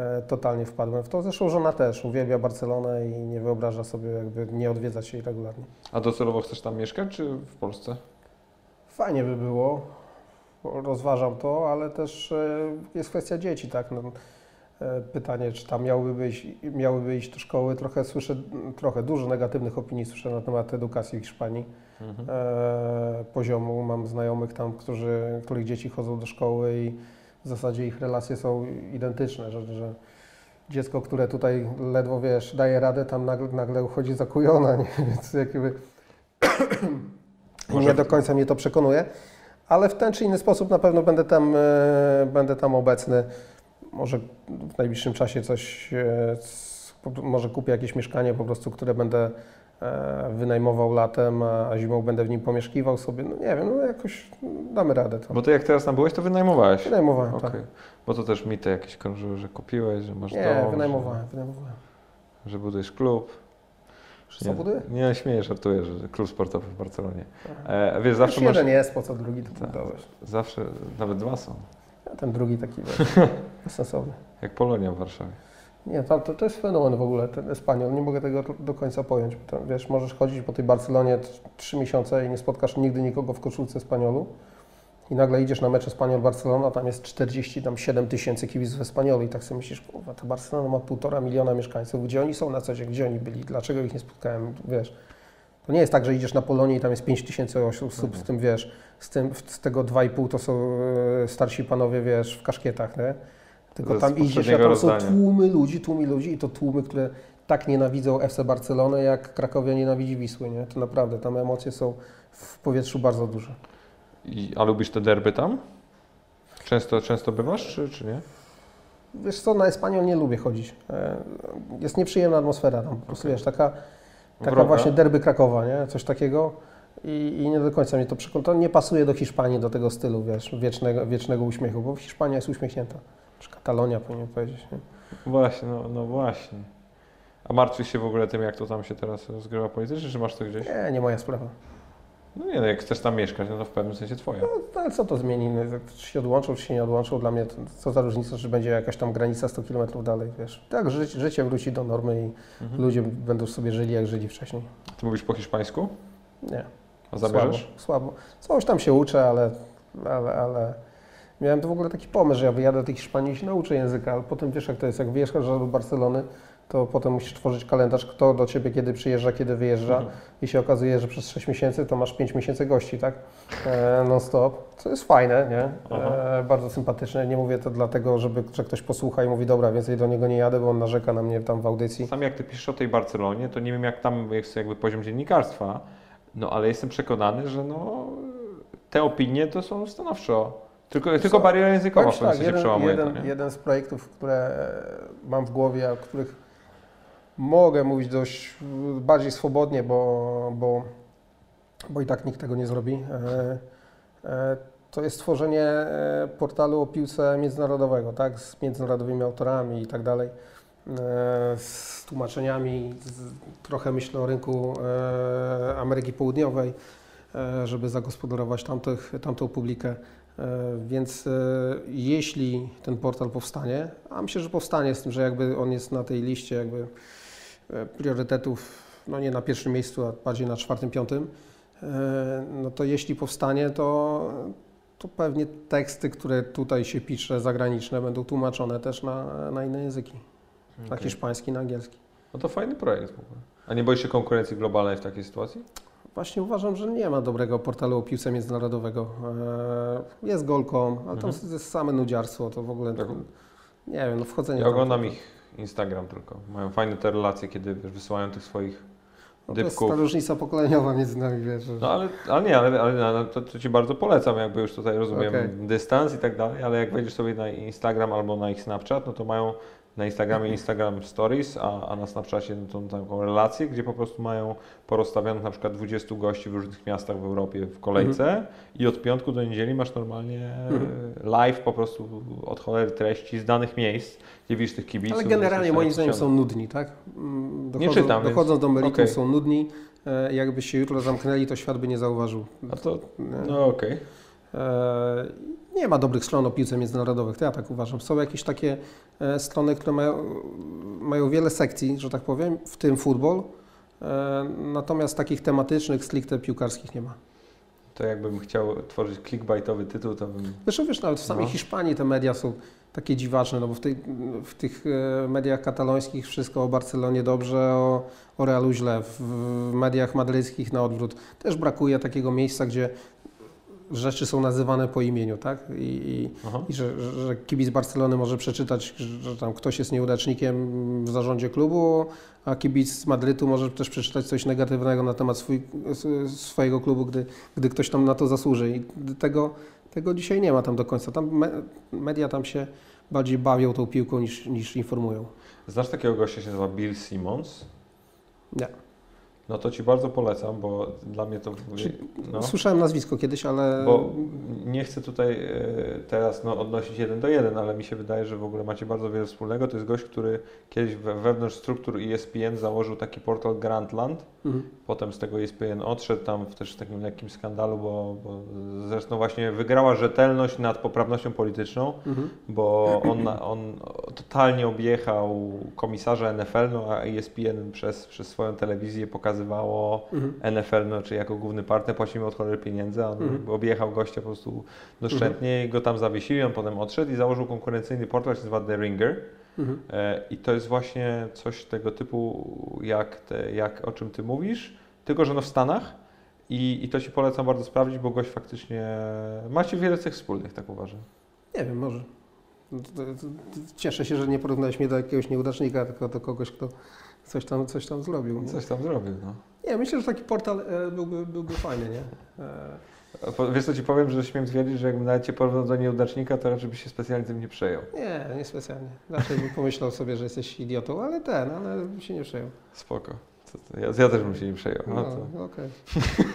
S2: e, totalnie wpadłem w to. Zresztą żona też uwielbia Barcelonę i nie wyobraża sobie jakby nie odwiedzać jej regularnie.
S1: A docelowo chcesz tam mieszkać, czy w Polsce?
S2: Fajnie by było, rozważam to, ale też e, jest kwestia dzieci, tak? No, e, pytanie, czy tam miałyby iść, miałyby iść do szkoły. Trochę słyszę, trochę dużo negatywnych opinii słyszę na temat edukacji w Hiszpanii.
S1: Mhm.
S2: e, poziomu. Mam znajomych tam, którzy, których dzieci chodzą do szkoły i w zasadzie ich relacje są identyczne, że, że dziecko, które tutaj ledwo wiesz, daje radę, tam nagle, nagle uchodzi za kujona, nie? więc jakby nie do końca mnie to przekonuje, ale w ten czy inny sposób na pewno będę tam, e, będę tam obecny. Może w najbliższym czasie coś, e, może kupię jakieś mieszkanie po prostu, które będę e, wynajmował latem, a zimą będę w nim pomieszkiwał sobie. No nie wiem, no jakoś damy radę to.
S1: Bo ty jak teraz tam byłeś, to wynajmowałeś.
S2: Wynajmowałem,
S1: Okej.
S2: tak.
S1: Bo to też mity jakieś krążyły, że kupiłeś, że masz
S2: Nie,
S1: dom,
S2: wynajmowałem, wynajmowałem.
S1: Że, że budujesz klub.
S2: Co
S1: nie,
S2: buduję?
S1: Nie, śmieję, żartuję, że klub sportowy w Barcelonie.
S2: Aha.
S1: E, wiesz, zawsze
S2: Już
S1: masz,
S2: jeden jest, po co drugi to
S1: Tak.
S2: budować.
S1: zawsze, nawet dwa są,
S2: A ten drugi taki wiesz, bezsensowny.
S1: jak Polonia w Warszawie.
S2: Nie, tam to, to jest fenomen w ogóle, ten Espaniol. Nie mogę tego do końca pojąć. Bo tam, wiesz, możesz chodzić po tej Barcelonie trzy miesiące i nie spotkasz nigdy nikogo w koszulce Espaniolu. I nagle idziesz na mecz Espaniol-Barcelona, tam jest 47 tysięcy kibiców Espaniolu i tak sobie myślisz, kurwa, ta Barcelona ma półtora miliona mieszkańców. Gdzie oni są na co dzień? Gdzie oni byli? Dlaczego ich nie spotkałem? Wiesz, to nie jest tak, że idziesz na Polonię i tam jest 5 tysięcy osób, z tym wiesz, z, tym, z tego 2,5 to są e, starsi panowie, wiesz, w kaszkietach, nie? Tylko tam idziesz, a tam są tłumy ludzi, tłumy ludzi i to tłumy, które tak nienawidzą FC Barcelony, jak Krakowia nienawidzi Wisły, nie? To naprawdę, tam emocje są w powietrzu bardzo duże.
S1: I, a lubisz te derby tam? Często, często bywasz, czy, czy nie?
S2: Wiesz co, na Espaniol nie lubię chodzić. E, Jest nieprzyjemna atmosfera tam, po prostu
S1: Okej.
S2: wiesz, taka, taka
S1: Wroga?
S2: właśnie derby Krakowa, nie? Coś takiego. I, I nie do końca mnie to przekonuje. To nie pasuje do Hiszpanii, do tego stylu, wiesz, wiecznego, wiecznego uśmiechu, bo Hiszpania jest uśmiechnięta. Czy Katalonia powinien powiedzieć, nie?
S1: Właśnie, no, no właśnie. A martwisz się w ogóle tym, jak to tam się teraz rozgrywa politycznie, czy masz to gdzieś?
S2: Nie, nie moja sprawa.
S1: No nie, no jak chcesz tam mieszkać, no to w pewnym sensie twoja.
S2: No, ale co to zmieni? Czy się odłączą, czy się nie odłączą? Dla mnie to, co za różnica, czy będzie jakaś tam granica 100 km dalej, wiesz. Tak, życie, życie wróci do normy i
S1: Mhm.
S2: ludzie będą sobie żyli, jak żyli wcześniej.
S1: Ty mówisz po hiszpańsku?
S2: Nie.
S1: A zamierzasz?
S2: Słabo, słabo. Coś tam się uczę, ale, ale, ale miałem to w ogóle taki pomysł, że ja wyjadę do tej Hiszpanii i się nauczę języka, ale potem wiesz jak to jest, jak wyjeżdżasz do Barcelony, to potem musisz tworzyć kalendarz, kto do Ciebie kiedy przyjeżdża, kiedy wyjeżdża
S1: Mhm.
S2: i się okazuje, że przez 6 miesięcy to masz 5 miesięcy gości, tak? E, non-stop, co jest fajne, nie? E, bardzo sympatyczne. Nie mówię to dlatego, żeby, że ktoś posłucha i mówi, dobra, więcej do niego nie jadę, bo on narzeka na mnie tam w audycji.
S1: Sam jak ty piszesz o tej Barcelonie, to nie wiem jak tam jest jakby poziom dziennikarstwa, no ale jestem przekonany, że no te opinie to są stanowczo. Tylko, tylko bariera językowa w
S2: tak,
S1: sensie
S2: jeden,
S1: przełamuje to,
S2: jeden,
S1: nie?
S2: jeden z projektów, które e, mam w głowie, o których mogę mówić dość e, bardziej swobodnie, bo, bo, bo i tak nikt tego nie zrobi, e, e, to jest stworzenie e, portalu o piłce międzynarodowego, tak, z międzynarodowymi autorami i tak dalej, z tłumaczeniami, z, trochę myślę o rynku Ameryki Południowej, żeby zagospodarować tamtych, tamtą publikę. Więc jeśli ten portal powstanie, a myślę, że powstanie z tym, że jakby on jest na tej liście jakby priorytetów, no nie na pierwszym miejscu, a bardziej na czwartym, piątym, e, no to jeśli powstanie, to, to pewnie teksty, które tutaj się pisze zagraniczne będą tłumaczone też na, na inne języki, na
S1: Okej.
S2: hiszpański, na angielski.
S1: No to fajny projekt w ogóle. A nie boisz się konkurencji globalnej w takiej sytuacji?
S2: Właśnie uważam, że nie ma dobrego portalu o piłce międzynarodowego. E, Jest Golcom, ale tam
S1: Mhm.
S2: jest same nudziarstwo, to w ogóle...
S1: Tak.
S2: Nie wiem, no wchodzenie...
S1: Ja
S2: tam-
S1: oglądam ich Instagram tylko. Mają fajne te relacje, kiedy wiesz, wysyłają tych swoich
S2: No to jest ta różnica pokoleniowa między nami, wiesz. że-
S1: No ale, ale nie, ale, ale, to, to Ci bardzo polecam, jakby już tutaj rozumiem
S2: Okej.
S1: dystans i tak dalej, ale jak wejdziesz sobie na Instagram albo na ich Snapchat, no to mają na Instagramie Instagram Stories, a, a na Snapchacie no, tą taką relację, gdzie po prostu mają porozstawionych na przykład 20 gości w różnych miastach w Europie w kolejce i od piątku do niedzieli masz normalnie
S2: Mhm.
S1: e, live po prostu od cholery treści z danych miejsc, gdzie widzisz tych kibiców.
S2: Ale generalnie moim zdaniem są nudni, tak? Mm,
S1: Nie czytam, więc-
S2: Dochodząc do meritum
S1: okej.
S2: są nudni. E, Jakby się jutro zamknęli, to świat by nie zauważył.
S1: A to, no okej.
S2: E, Nie ma dobrych stron o piłce międzynarodowych, to ja tak uważam. Są jakieś takie e, strony, które mają, mają wiele sekcji, że tak powiem, w tym futbol. E, Natomiast takich tematycznych, stricte piłkarskich nie ma.
S1: To jakbym chciał tworzyć clickbaitowy tytuł, to bym...
S2: Zresztą wiesz, nawet w samej
S1: No.
S2: Hiszpanii te media są takie dziwaczne, no bo w, tej, w tych e, mediach katalońskich wszystko o Barcelonie dobrze, o, o Realu źle. W, w mediach madryckich na odwrót. Też brakuje takiego miejsca, gdzie rzeczy są nazywane po imieniu, tak? I, i, i że, że kibic Barcelony może przeczytać, że tam ktoś jest nieudacznikiem w zarządzie klubu, a kibic z Madrytu może też przeczytać coś negatywnego na temat swój, swojego klubu, gdy, gdy ktoś tam na to zasłuży. I tego, tego dzisiaj nie ma tam do końca. Tam me, media tam się bardziej bawią tą piłką niż, niż informują.
S1: Znasz takiego gościa, się nazywa Bill Simmons?
S2: Nie.
S1: No to Ci bardzo polecam, bo dla mnie to... w ogóle-
S2: Czy-
S1: No.
S2: Słyszałem nazwisko kiedyś, ale
S1: Bo nie chcę tutaj e, teraz no, odnosić jeden do jeden, ale mi się wydaje, że w ogóle macie bardzo wiele wspólnego. To jest gość, który kiedyś we, wewnątrz struktur ESPN założył taki portal Grandland.
S2: Mhm.
S1: Potem z tego ESPN odszedł tam w też takim lekkim skandalu, bo, bo zresztą właśnie wygrała rzetelność nad poprawnością polityczną,
S2: Mhm.
S1: bo on, on totalnie objechał komisarza NFL, no a ESPN przez, przez swoją telewizję pokazywało
S2: Mhm.
S1: NFL, no, czy jako główny partner płacimy od cholery pieniędzy, a on
S2: Mhm.
S1: objechał gościa po prostu doszczętnie i go tam zawiesili, on potem odszedł i założył konkurencyjny portal, się nazywa The Ringer.
S2: Mhm.
S1: E, I to jest właśnie coś tego typu, jak, te, jak o czym Ty mówisz, tylko że no w Stanach i, i to Ci polecam bardzo sprawdzić, bo gość faktycznie, macie wiele cech wspólnych, tak uważam.
S2: Nie wiem, może. Cieszę się, że nie porównałeś mnie do jakiegoś nieudacznika, tylko do kogoś, kto coś tam, coś tam zrobił. Nie,
S1: Coś tam zrobił, no.
S2: nie myślę, że taki portal e, byłby, byłby fajny, nie? E,
S1: Wiesz co Ci powiem, że śmiem twierdzić, że jakbym nawet Cię porównał do nieudacznika, to raczej byś się specjalnie tym nie przejął.
S2: nie, nie specjalnie. Raczej bym pomyślał sobie, że jesteś idiotą, ale ten, ale bym się nie przejął.
S1: Spoko. Ja, ja też bym się nie przejął. No,
S2: No, okej.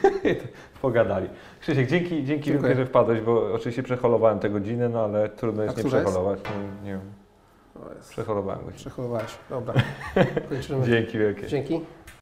S1: pogadali. Krzysiek, dzięki, dzięki wielkie, że wpadłeś, bo oczywiście przeholowałem te godziny, no ale trudno jest nie
S2: która jest?
S1: przeholować. Nie, nie wiem, Go.
S2: Przechowywałeś. Dobra. Kończymy.
S1: Dzięki wielkie.
S2: Dzięki.